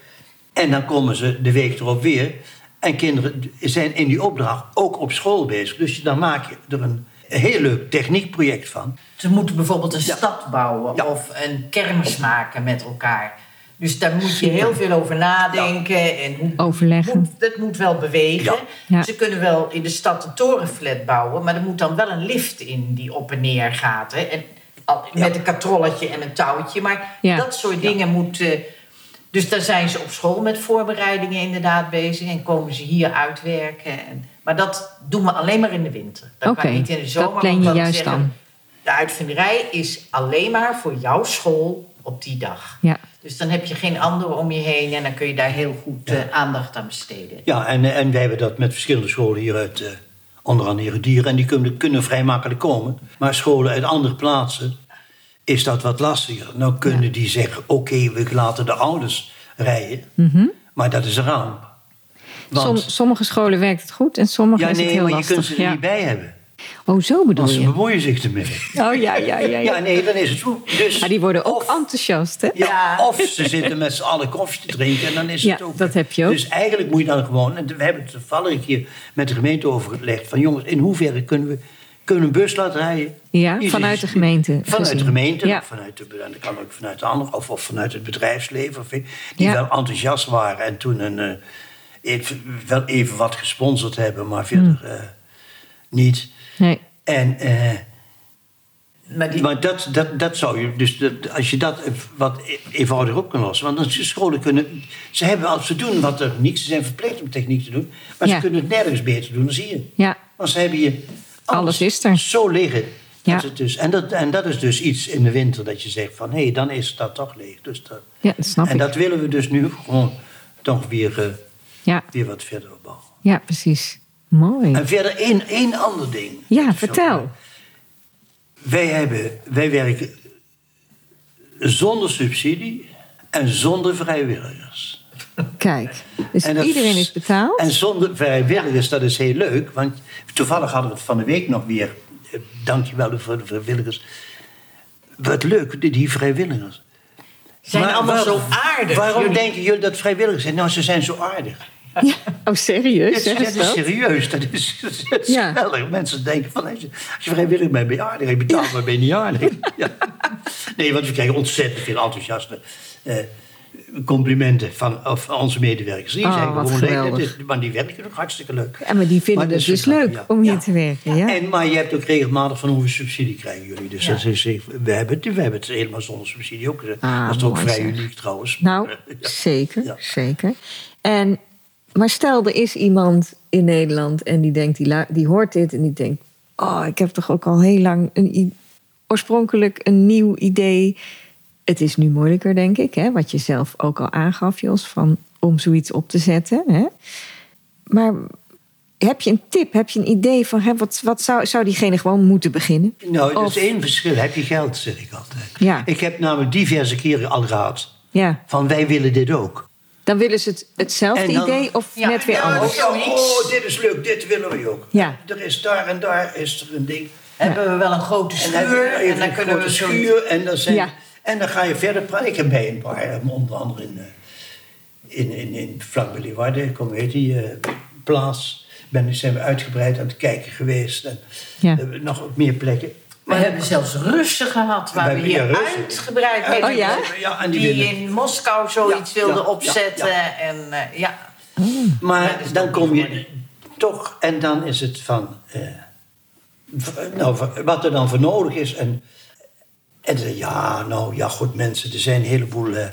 En dan komen ze de week erop weer. En kinderen zijn in die opdracht ook op school bezig. Dus dan maak je er een heel leuk techniekproject van. Ze moeten bijvoorbeeld een Ja. stad bouwen Ja. of een kermis maken met elkaar. Dus daar moet je heel veel over nadenken. En hoe, Overleggen. Moet, dat moet wel bewegen. Ja. Ja. Ze kunnen wel in de stad een torenflat bouwen, maar er moet dan wel een lift in die op en neer gaat. Hè? En, al- met een katrolletje en een touwtje. Maar Ja. dat soort dingen moeten. Dus daar zijn ze op school met voorbereidingen inderdaad bezig. En komen ze hier uitwerken. En, maar dat doen we alleen maar in de winter. Dat kan niet in de dat zomer. plan want je juist zeggen- dan. De uitvinderij is alleen maar voor jouw school op die dag. ja. Dus dan heb je geen andere om je heen en dan kun je daar heel goed eh, aandacht aan besteden. Ja, en, eh, en wij hebben dat met verschillende scholen hier uit, eh, onder andere dieren. En die kunnen, kunnen vrij makkelijk komen. Maar scholen uit andere plaatsen is dat wat lastiger. Nou kunnen die zeggen, oké, we laten de ouders rijden. Maar dat is een ramp. Want, Mhm. Som, sommige scholen werkt het goed en sommige ja, is het nee, heel maar je lastig. kunt ze er ja. niet bij hebben. Oh, zo bedoel Want ze je? bemoeien zich ermee. Oh ja, ja, ja. ja. Ja, nee, dan is het goed. Dus, Maar die worden ook of- enthousiast, hè? Ja. Of ze zitten met z'n allen koffie te drinken en dan is Ja, het ook. dat heb je ook. Dus eigenlijk moet je dan gewoon. En we hebben het toevallig een keer met de gemeente overgelegd. Van jongens, in hoeverre kunnen we, kunnen een bus laten rijden? Ja, Hier vanuit de gemeente Vanuit gezien. de gemeente, Ja. vanuit de, en dat kan ook vanuit de andere, of, of vanuit het bedrijfsleven. Of, die Ja. wel enthousiast waren en toen een, eh, even, wel even wat gesponsord hebben, maar verder Hmm. eh, niet. Nee. En. eh, Maar die, maar dat, dat, dat zou je, dus dat, als je dat wat e- eenvoudiger op kan lossen. Want dan scholen kunnen, ze hebben al, ze doen wat techniek, ze zijn verplicht om techniek te doen. Maar Ja. ze kunnen het nergens beter doen dan zie je. Ja, Want ze hebben hier Alles is er. zo liggen. Ja. dus, en, dat, en dat is dus iets in de winter dat je zegt van, hé, dan is dat toch leeg. Dus dat, ja dat snap en ik. dat willen we dus nu gewoon toch weer, eh, Ja, weer wat verder opbouwen. ja, precies. Mooi. En verder één, één ander ding. Ja, vertel. Wij, hebben, wij werken zonder subsidie en zonder vrijwilligers. Kijk, dus En dat- iedereen is betaald? En zonder vrijwilligers, dat is heel leuk. Want toevallig hadden we het van de week nog weer. eh, Dankjewel voor de vrijwilligers. Wat leuk, die, die vrijwilligers. zijn Maar allemaal waar- zo aardig. Waarom Jullie- denken jullie dat vrijwilligers zijn? Nou, ze zijn zo aardig. Ja. Oh, serieus? Is serieus. Dat is, dat is Ja. Mensen denken van, als je, als je vrijwillig bent, ben je aardig. Je betaalt, maar ben je niet aardig. Ja. Nee, want we krijgen ontzettend veel enthousiaste eh, complimenten van, of onze medewerkers. Die Oh, wat gewoon, is- maar die werken ook hartstikke leuk. Ja, maar die vinden Maar het dus leuk ja. om hier Ja. te werken. Ja. En, maar je hebt ook regelmatig van hoeveel subsidie krijgen jullie. Dus Ja. dat is, we, hebben het, we hebben het helemaal zonder subsidie ook. Ah, dat is ook vrij zeg. uniek trouwens. Nou, Ja. zeker, Ja. zeker. En, maar stel, er is iemand in Nederland en die, denkt, die, die hoort dit en die denkt... oh, ik heb toch ook al heel lang een, oorspronkelijk een nieuw idee. Het is nu moeilijker, denk ik, hè, wat je zelf ook al aangaf, Jos, van, om zoiets op te zetten. Hè. Maar heb je een tip, heb je een idee van... Hè, wat, wat zou, zou diegene gewoon moeten beginnen? Nou, Of- is één verschil. Heb je geld, zeg ik altijd. Ja. Ik heb namelijk diverse keren al gehad Ja, van wij willen dit ook. Dan willen ze het, hetzelfde dan- idee of Ja, net weer ja, anders? zoiets. Oh, dit is leuk, dit willen we ook. Ja. Er is daar en daar is er een ding. Hebben we wel een grote schuur en een dan kunnen we schuur en dan, zijn, Ja. en dan ga je verder praten. Ik heb bij een paar, eh, onder andere in, eh, in, in, in vlakbij Leeuwarden, kom heet die eh, plaats. Ben, zijn we uitgebreid aan het kijken geweest. En Ja. eh, nog op meer plekken. We hebben zelfs Russen gehad waar we hebben hier uitgebreid mee Oh ja? Ja, en die in Moskou zoiets Ja, wilden ja, opzetten. ja, En eh, ja, Maar Ja, dat is dan kom je toch, en dan is het van, eh, nou, wat er dan voor nodig is. En, en ja, nou ja, goed mensen, er zijn een heleboel eh,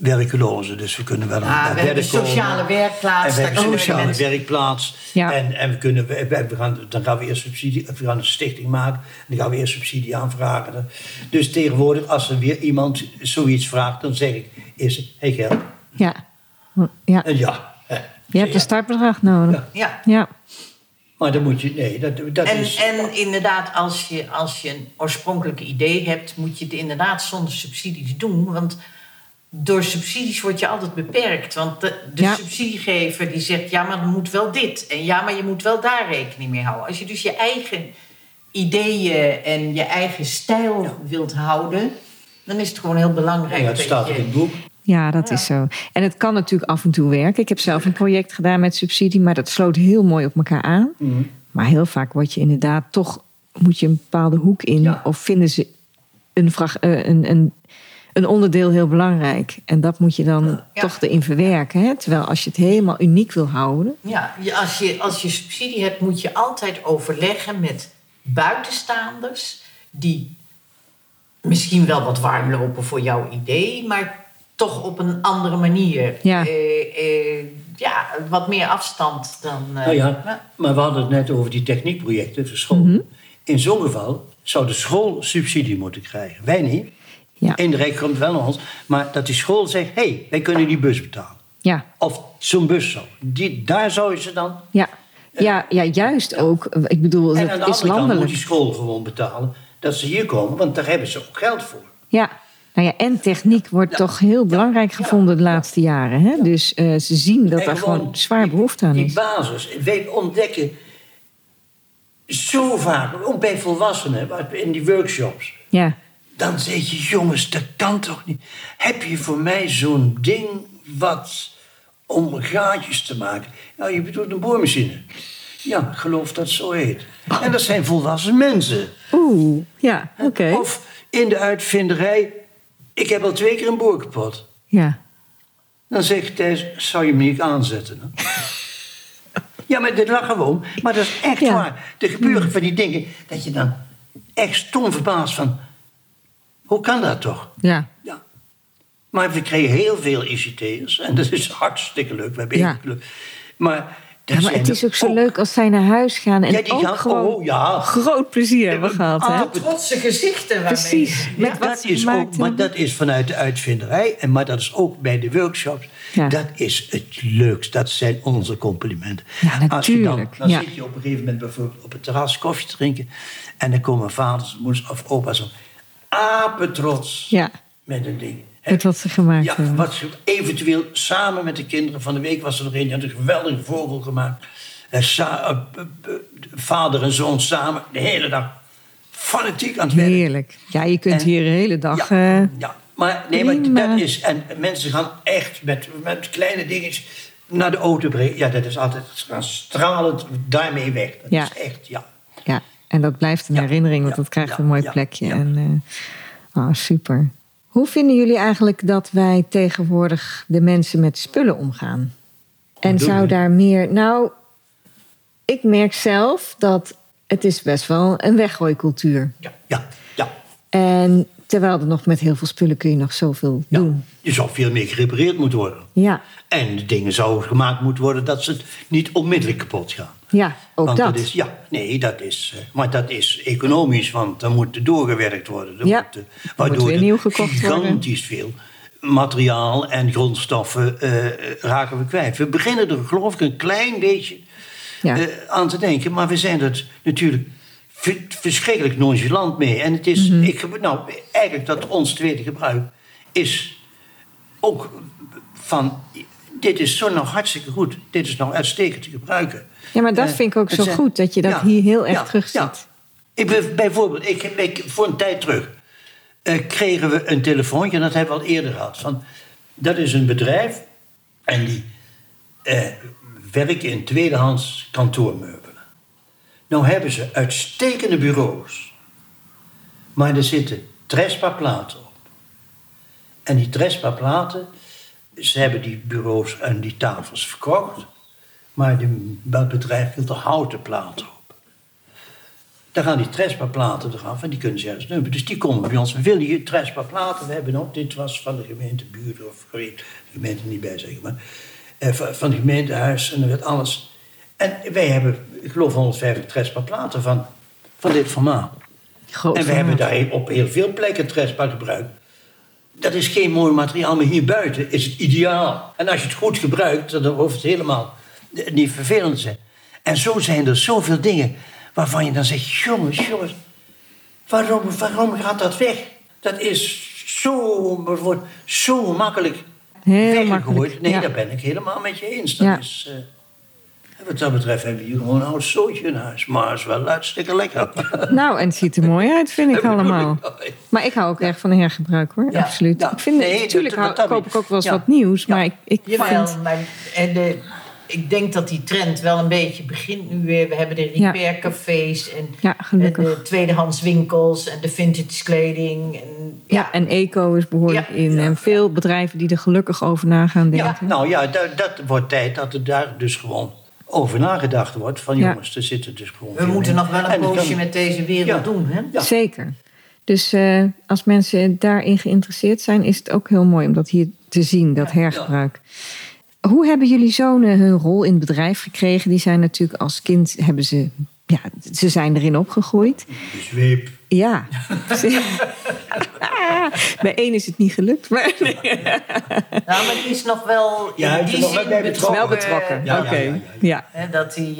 werkelozen. Dus we kunnen wel naar we sociale werkplaats. En we hebben sociale werkplaats. En, en we kunnen, we, we- gaan, dan gaan we eerst subsidie, we gaan een stichting maken. En dan gaan we eerst subsidie aanvragen. Dus tegenwoordig, als er weer iemand zoiets vraagt, dan zeg ik eerst, hey geld. Ja. ja. Ja. Je hebt een startbedrag nodig. Ja. Ja. Maar dan moet je, nee, dat, dat En, is... en inderdaad, als je, als je een oorspronkelijke idee hebt, moet je het inderdaad zonder subsidies doen. Want door subsidies word je altijd beperkt. Want de, de Ja. subsidiegever die zegt, ja, maar er moet wel dit. En ja, maar je moet wel daar rekening mee houden. Als je dus je eigen ideeën en je eigen stijl wilt houden, dan is het gewoon heel belangrijk ja, het dat staat in het boek. Ja, dat is zo. En het kan natuurlijk af en toe werken. Ik heb zelf een project gedaan met subsidie, maar dat sloot heel mooi op elkaar aan. Mhm. Maar heel vaak word je inderdaad toch, moet je een bepaalde hoek in. Ja. Of vinden ze een, vraag, eh, een, een, een onderdeel heel belangrijk. En dat moet je dan Ja. toch erin verwerken. Hè? Terwijl als je het helemaal uniek wil houden. Ja, als je, als je subsidie hebt, moet je altijd overleggen met buitenstaanders die misschien wel wat warm lopen voor jouw idee, maar toch op een andere manier. Ja. Eh, eh, ja, wat meer afstand dan. eh, Nou ja, maar we hadden het net over die techniekprojecten voor school. Mhm. In zo'n geval zou de school subsidie moeten krijgen. Wij niet. Ja. In de Rijk komt wel naar ons. Maar dat die school zegt, hé, hey, wij kunnen die bus betalen. Ja, Of zo'n bus zo. Die, daar zou je ze dan... ja. Ja, ja, juist ook. Ik bedoel, En aan de het is andere kant moet landelijk. die school gewoon betalen dat ze hier komen. Want daar hebben ze ook geld voor. Ja. Nou ja, en techniek wordt toch heel belangrijk gevonden de laatste jaren. Hè? Dus eh, ze zien dat daar gewoon, gewoon zwaar die- behoefte aan Die is. basis. Wij ontdekken zo vaak, ook bij volwassenen, in die workshops. Ja, Dan zeg je, jongens, dat kan toch niet? Heb je voor mij zo'n ding wat om gaatjes te maken? Nou, je bedoelt een boormachine. Ja, geloof dat het zo heet. En dat zijn volwassen mensen. oeh, ja, oké. Of in de uitvinderij, ik heb al twee keer een boor kapot. Ja, Dan zeg je Thijs, zou je me niet aanzetten? ja, maar dit lag gewoon. Maar dat is echt Ja. waar. Er gebeuren van die dingen dat je dan echt stom verbaast van... Hoe kan dat toch? ja, Ja. Maar we kregen heel veel ICT'ers. En dat is hartstikke leuk. We hebben Ja. heel veel leuk. Maar, ja maar het is ook zo leuk als zij naar huis gaan en Ja, die ook gaan- gewoon oh, ja. groot plezier hebben gehad. Ah, Trotse gezichten waarmee. Precies. Met Ja, dat is ook, maar dat is vanuit de uitvinderij. En, maar dat is ook bij de workshops. Dat is het leukst. Dat zijn onze complimenten. Ja, Als je dan, natuurlijk. dan zit je op een gegeven moment bijvoorbeeld op het terras koffie te drinken. En dan komen vaders, moeders of opa's zo apetrots Ja, met een ding. met wat ze gemaakt Ja, hebben. wat ze eventueel samen met de kinderen van de week was er nog een, die had een geweldige vogel gemaakt. En sa- eh, eh, eh, vader en zoon samen de hele dag fanatiek aan het werk. Heerlijk. Ja, je kunt En- hier de hele dag... Ja, ja. maar, nee, maar dat is. En mensen gaan echt met, met kleine dingetjes naar de auto brengen. Ja, dat is altijd. Ze gaan stralend daarmee weg. Dat Ja. is echt, ja. Ja, en dat blijft een Ja, herinnering, want ja, dat krijgt ja, een mooi ja, plekje. ja. En, eh, ah, super. Hoe vinden jullie eigenlijk dat wij tegenwoordig de mensen met spullen omgaan? En zou je? daar meer. Nou, ik merk zelf dat het is best wel een weggooicultuur. Ja, ja, ja. En terwijl er nog met heel veel spullen kun je nog zoveel ja. doen. Je zou veel meer gerepareerd moeten worden. Ja, En de dingen zouden gemaakt moeten worden dat ze niet onmiddellijk kapot gaan. Ja ook Want dat. is, ja, nee, dat is. eh, Maar dat is economisch, want dan moet er doorgewerkt worden. Er Ja, moet, eh, waardoor er nieuw gekocht worden. gigantisch veel materiaal en grondstoffen eh, raken we kwijt. We beginnen er geloof ik een klein beetje Ja. aan te denken, maar we zijn er natuurlijk verschrikkelijk nonchalant mee. En het is, Mhm. ik, nou, eigenlijk dat ons tweede gebruik is ook van. Dit is zo nou hartstikke goed. Dit is nou uitstekend te gebruiken. Ja, maar dat Eh, vind ik ook zo zijn- goed, dat je dat Ja, hier heel erg ja, terug ja. ziet. Ik ben, bijvoorbeeld, ik, ik, voor een tijd terug eh, kregen we een telefoontje, en dat hebben we al eerder gehad. Van, dat is een bedrijf en die eh, werken in tweedehands kantoormeubelen. Nou hebben ze uitstekende bureaus, maar er zitten Trespa-platen op. En die Trespa-platen, ze hebben die bureaus en die tafels verkocht, maar de, dat bedrijf wil er houten platen op. Daar gaan die trespa-platen eraf en die kunnen ze ergens dumpen. Dus die komen bij ons. Wil je trespa-platen? We hebben ook, dit was van de gemeente Buren of de gemeente niet bij zeg maar. Eh, van, het gemeentehuis en er werd alles. En wij hebben, ik geloof 150 trespa-platen van, van dit formaat. Groot en we hebben daar op heel veel plekken trespa gebruikt. Dat is geen mooi materiaal, maar hier buiten is het ideaal. En als je het goed gebruikt, dan hoeft het helemaal niet vervelend te zijn. En zo zijn er zoveel dingen waarvan je dan zegt: jongens, jongens, waarom, waarom gaat dat weg? Dat is zo, wordt zo makkelijk Heel weggegooid. makkelijk. Nee, ja. daar ben ik helemaal met je eens. Dat Ja. is, eh, wat dat betreft hebben we hier gewoon een oud zootje in huis. Maar het is wel hartstikke lekker. Nou, en het ziet er mooi uit, vind ik allemaal. Maar ik hou ook erg van hergebruik hoor, Ja. absoluut. Ja. Ik vind, Nee, natuurlijk dat- dat- dat- koop ik ook wel eens ja. wat nieuws, Ja. maar ik, ik Jawel, vind... maar en de, ik denk dat die trend wel een beetje begint nu weer. We hebben de repaircafés en, Ja, de tweedehands winkels en de vintage kleding. En, Ja, en eco is behoorlijk Ja. in. En veel bedrijven die er gelukkig over na gaan denken. Ja, nou ja, dat, dat wordt tijd dat er daar dus gewoon over nagedacht wordt. Van Ja. jongens, er zitten dus gewoon. we moeten in. nog wel een poosje met deze wereld Ja. doen. Hè? Ja. Zeker. Dus eh, als mensen daarin geïnteresseerd zijn, is het ook heel mooi om dat hier te zien, dat hergebruik. Hoe hebben jullie zonen hun rol in het bedrijf gekregen? Die zijn natuurlijk als kind, hebben ze, ja, ze zijn erin opgegroeid. De zweep. Ja. Bij één is het niet gelukt, maar Nou, maar die is nog wel Ja, in die zin betrokken. wel betrokken. Ja, ja, Oké. ja, ja, ja. Hè, dat hij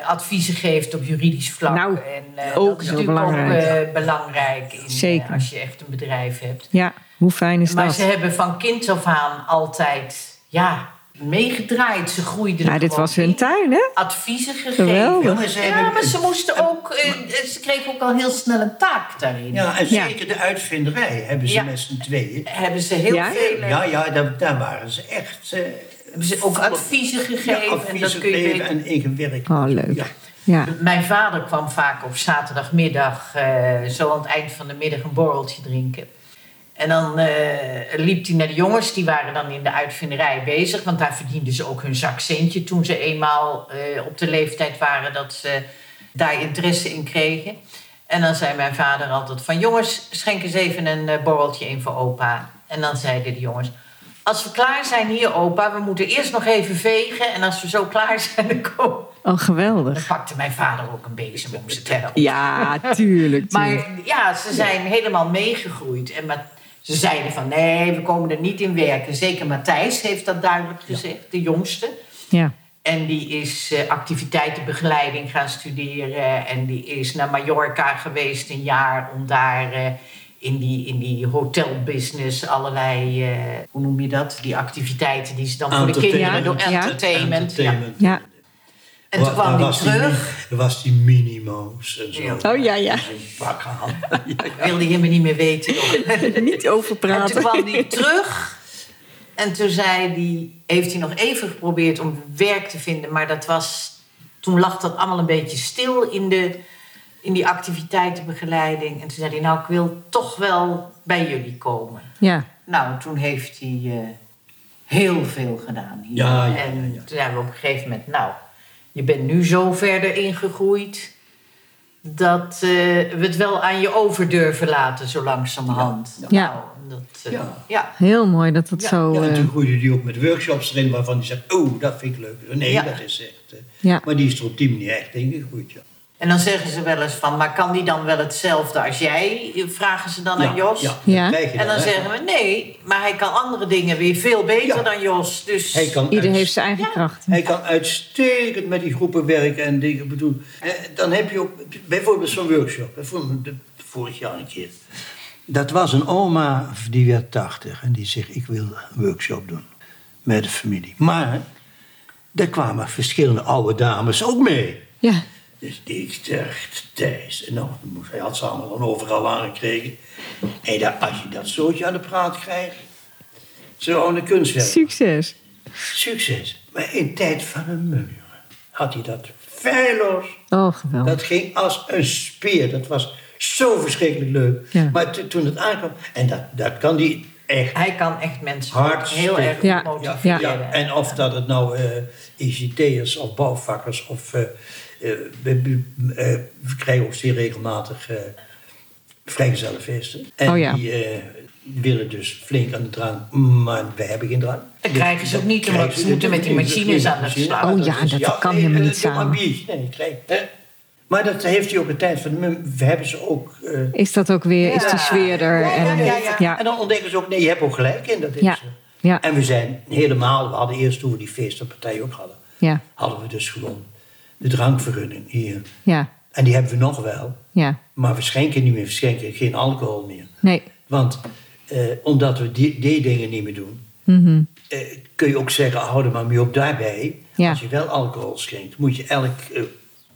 eh, adviezen geeft op juridisch vlak. Nou, en, eh, ook dat is heel natuurlijk belangrijk. ook eh, belangrijk in, eh, Zeker. als je echt een bedrijf hebt. Ja, hoe fijn is Maar dat? ze hebben van kind af aan altijd ja, meegedraaid. Ze groeiden er Ja, dit gewoon was hun in. tuin, hè? Adviezen gegeven. Geweldig. Ja, maar ze Ja, hebben- maar ze moesten ook, eh, ze kregen ook al heel snel een taak daarin. Ja, en Ja. zeker de uitvinderij hebben ze Ja. met z'n tweeën. Hebben ze heel Ja? veel. Ja, ja, daar, daar waren ze echt. eh, Hebben ze ook adviezen gegeven. ja, en dat kun je beter en ingewerkt. Oh, leuk. Ja. Ja. Mijn vader kwam vaak op zaterdagmiddag, eh, zo aan het eind van de middag, een borreltje drinken. En dan eh, liep hij naar de jongens, die waren dan in de uitvinderij bezig, want daar verdienden ze ook hun zakcentje toen ze eenmaal eh, op de leeftijd waren dat ze daar interesse in kregen. En dan zei mijn vader altijd van jongens, schenk eens even een eh, borreltje in voor opa. En dan zeiden de jongens, als we klaar zijn hier opa, we moeten eerst nog even vegen en als we zo klaar zijn dan komen Oh, dan geweldig. pakte mijn vader ook een bezem om ze te helpen. Ja, tuurlijk. tuurlijk. Maar ja, ze zijn helemaal meegegroeid. En maar ze zeiden van nee, we komen er niet in werken. Zeker Matthijs heeft dat duidelijk gezegd, de jongste. Ja. En die is eh, activiteitenbegeleiding gaan studeren. En die is naar Mallorca geweest een jaar om daar eh, in, die, in die hotelbusiness allerlei, eh, hoe noem je dat? Die activiteiten die ze dan voor de kinderen doen. Ja. Entertainment. Ja. Ja. En toen Wa- kwam was terug. Er was die Minimo's en zo. Ja. Oh ja, ja. Pak aan. wilde helemaal niet meer weten. Niet over En toen praten. kwam hij terug. En toen zei hij, heeft hij nog even geprobeerd om werk te vinden. Maar dat was, toen lag dat allemaal een beetje stil in, de, in die activiteitenbegeleiding. En toen zei hij, nou ik wil toch wel bij jullie komen. Ja. Nou, toen heeft hij eh, heel veel gedaan hier. Ja, ja, en ja, ja. toen zijn we op een gegeven moment, nou, je bent nu zo verder ingegroeid dat eh, we het wel aan je over durven laten, zo langzamerhand. Ja. Nou, dat, eh, Ja. ja. Heel mooi dat dat Ja. zo... Ja, en eh, toen groeide die ook met workshops erin waarvan hij zegt: Oh, dat vind ik leuk. Nee, Ja. dat is echt. Ja. Maar die is er op die manier echt ingegroeid. Ja. En dan zeggen ze wel eens van, maar kan die dan wel hetzelfde als jij? Vragen ze dan ja, aan Jos. Ja, En dan hè. zeggen we nee, maar hij kan andere dingen weer veel beter Ja. dan Jos. Dus Hij kan Ieder heeft zijn eigen kracht. Hij kan uitstekend met die groepen werken en dingen bedoelen. Eh, Dan heb je ook bijvoorbeeld zo'n workshop. Vorig jaar een keer. Dat was een oma die werd 80 en die zegt: Ik wil een workshop doen met de familie. Maar er kwamen verschillende oude dames ook mee. Ja. Dus ik dacht, Thijs. En nou, hij had ze allemaal dan overal aangekregen. En dat, als je dat zootje aan de praat krijgt, zo een kunstwerk. Succes. Succes. Maar in tijd van een muur had hij dat feilloos. Oh, geweldig. Dat ging als een speer. Dat was zo verschrikkelijk leuk. Ja. Maar to- toen het aankwam, en dat, dat kan die echt. hij kan echt mensen Hartstikke. heel erg Ja. Ja, motiveren. ja. En of dat het nou eh ICT'ers of bouwvakkers of eh, we, we, eh, we krijgen ook zeer regelmatig eh vrijgezellenfeesten. En Oh ja. die eh, willen dus flink aan de drank, maar wij hebben geen drank. Dat krijgen ze ook niet, omdat ze moeten met die machines aan de slag. Oh ja, is- dat kan nee, helemaal eh, niet samen. Nee, krijg, hè. Maar dat heeft hij ook een tijd van. We hebben ze ook. eh, Is dat ook weer, is die sfeer er? Ja, en, ja, ja, ja. En dan ontdekken ze ook, nee, je hebt ook gelijk in. Dat is, Ja. eh, Ja. En we zijn helemaal, we hadden eerst toen we die feestenpartij ook hadden, ja, hadden we dus gewoon de drankvergunning hier. ja, En die hebben we nog wel, ja. maar we schenken niet meer, we schenken geen alcohol meer. Nee. Want eh, omdat we die, die dingen niet meer doen, Mhm. eh, kun je ook zeggen, hou er maar mee op daarbij. Ja. Als je wel alcohol schenkt, moet je elk eh,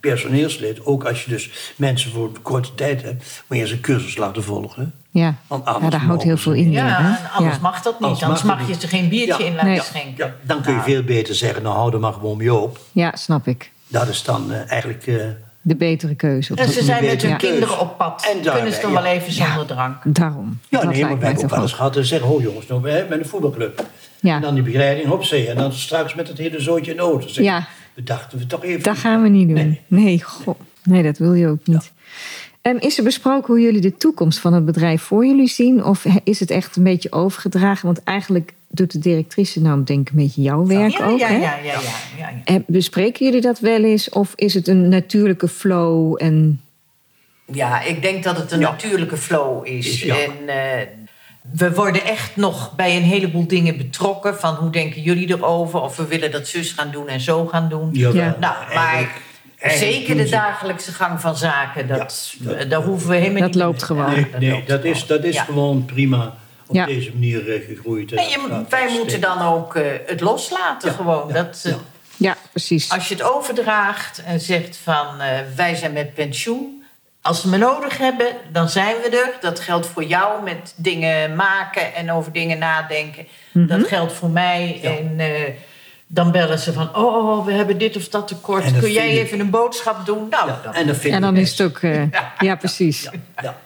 personeelslid, ook als je dus mensen voor een korte tijd hebt, moet je eens een cursus laten volgen. Ja. Want ja, daar houdt heel veel ze in. Ja, en anders ja. mag dat niet. Anders Anders mag je er geen biertje Ja. in laten Nee. schenken. Ja, dan kun je Nou, veel beter zeggen, nou hou er maar gewoon mee op. Ja, snap ik. Dat is dan eh, eigenlijk... eh, De betere keuze. Op En ze zijn met hun Ja. kinderen op pad. En Kunnen ze dan ja. wel even zonder drank. Daarom. ja, dat nee, maar we hebben ook wel eens gehad. Dan zeggen, ho jongens, nou, we hebben met een voetbalclub. Ja. En dan die begeleiding, hopzee. En dan straks met het hele zootje in de auto. Ja. We dachten we toch even... Dat gaan we niet doen. Nee. Nee, goh. nee dat wil je ook niet. En is er besproken hoe jullie de toekomst van het bedrijf voor jullie zien? Of is het echt een beetje overgedragen? Want eigenlijk doet de directrice nou denk ik een beetje jouw werk Ja, ook. ja, hè? ja, ja, ja, ja, ja. En Bespreken jullie dat wel eens? Of is het een natuurlijke flow? En... Ja, ik denk dat het een Ja. natuurlijke flow is. Is, ja. En eh, we worden echt nog bij een heleboel dingen betrokken. Van hoe denken jullie erover? Of we willen dat zus gaan doen en zo gaan doen. Ja. Nou, maar eigenlijk- zeker de dagelijkse gang van zaken, dat, Ja, dat- daar hoeven we helemaal Dat niet mee- loopt gewoon. Nee, dat nee loopt dat is, gewoon. dat is Ja. gewoon prima op Ja. deze manier eh, gegroeid. En je, wij moeten dan ook eh, het loslaten Ja, gewoon. ja, dat, eh, ja. Ja, precies. Als je het overdraagt en zegt van eh, wij zijn met pensioen. Als ze me nodig hebben, dan zijn we er. Dat geldt voor jou met dingen maken en over dingen nadenken. Dat geldt voor mij. Ja. En eh, dan bellen ze van, oh, we hebben dit of dat tekort. Kun jij even een boodschap doen? Nou, Ja, dan, en, dat vind En ik dan is het ook... eh, Ja. ja, precies. Ja,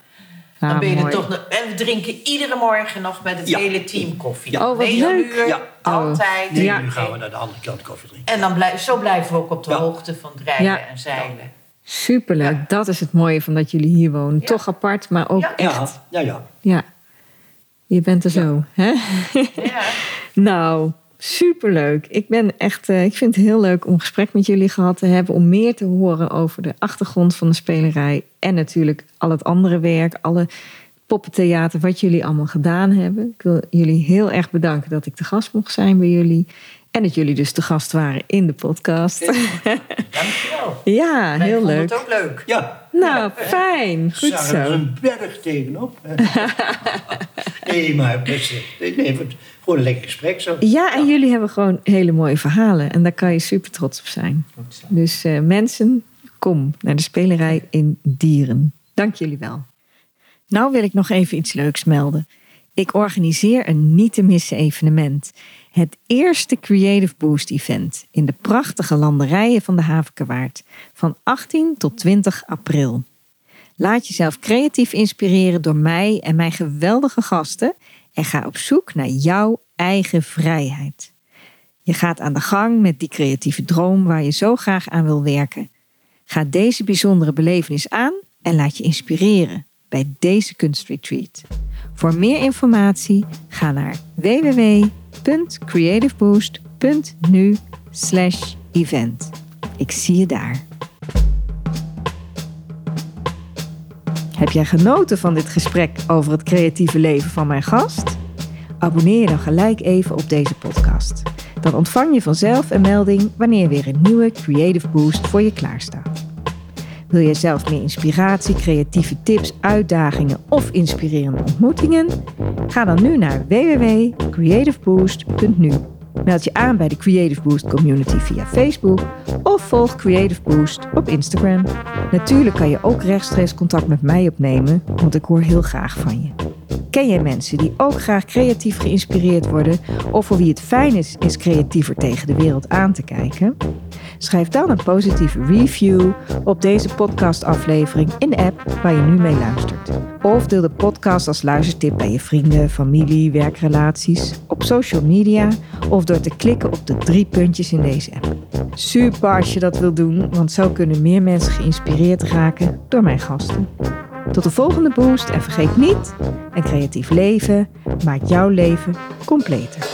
ja. Ah, dan ben je er toch nog. En we drinken iedere morgen nog met het Ja. hele team koffie. Ja. Oh, wat Negen leuk. uur, Ja. altijd. Nee, Ja. nu gaan we naar de andere kant koffie drinken. En dan blij, zo blijven we ook op de Ja. hoogte van het rijden Ja. en zeilen. Superleuk. Ja. Dat is het mooie van dat jullie hier wonen. Ja. Toch apart, maar ook Ja. echt. Ja, ja, ja. Ja. Je bent er zo, hè? Ja. Nou, superleuk. Ik ben echt, eh, ik vind het heel leuk om een gesprek met jullie gehad te hebben. Om meer te horen over de achtergrond van de spelerij. En natuurlijk al het andere werk, alle poppentheater, wat jullie allemaal gedaan hebben. Ik wil jullie heel erg bedanken dat ik te gast mocht zijn bij jullie. En dat jullie dus te gast waren in de podcast. Dankjewel. Ja, Wij heel leuk. het ook leuk. Ja, Nou, fijn. Goed Sarah, er zo. een berg tegenop. nee, maar nee, gewoon een lekker gesprek zo. Ja, en jullie hebben gewoon hele mooie verhalen. En daar kan je super trots op zijn. Goed zo. Dus eh, mensen, kom naar de spelerij in Dieren. Dank jullie wel. Nou wil ik nog even iets leuks melden. Ik organiseer een niet te missen evenement. Het eerste Creative Boost event in de prachtige landerijen van de Havenkewaard. Van 18 tot 20 april. Laat jezelf creatief inspireren door mij en mijn geweldige gasten. En ga op zoek naar jouw eigen vrijheid. Je gaat aan de gang met die creatieve droom waar je zo graag aan wil werken. Ga deze bijzondere belevenis aan en laat je inspireren bij deze kunstretreat. Voor meer informatie ga naar www.creativeboost.nu event. Ik zie je daar. Heb jij genoten van dit gesprek over het creatieve leven van mijn gast? Abonneer je dan gelijk even op deze podcast. Dan ontvang je vanzelf een melding wanneer weer een nieuwe Creative Boost voor je klaarstaat. Wil je zelf meer inspiratie, creatieve tips, uitdagingen of inspirerende ontmoetingen? Ga dan nu naar www.creativeboost.nu. Meld je aan bij de Creative Boost community via Facebook of volg Creative Boost op Instagram. Natuurlijk kan je ook rechtstreeks contact met mij opnemen, want ik hoor heel graag van je. Ken jij mensen die ook graag creatief geïnspireerd worden of voor wie het fijn is eens creatiever tegen de wereld aan te kijken? Schrijf dan een positieve review op deze podcastaflevering in de app waar je nu mee luistert. Of deel de podcast als luistertip bij je vrienden, familie, werkrelaties, op social media of door te klikken op de drie puntjes in deze app. Super als je dat wilt doen, want zo kunnen meer mensen geïnspireerd raken door mijn gasten. Tot de volgende boost en vergeet niet, een creatief leven maakt jouw leven completer.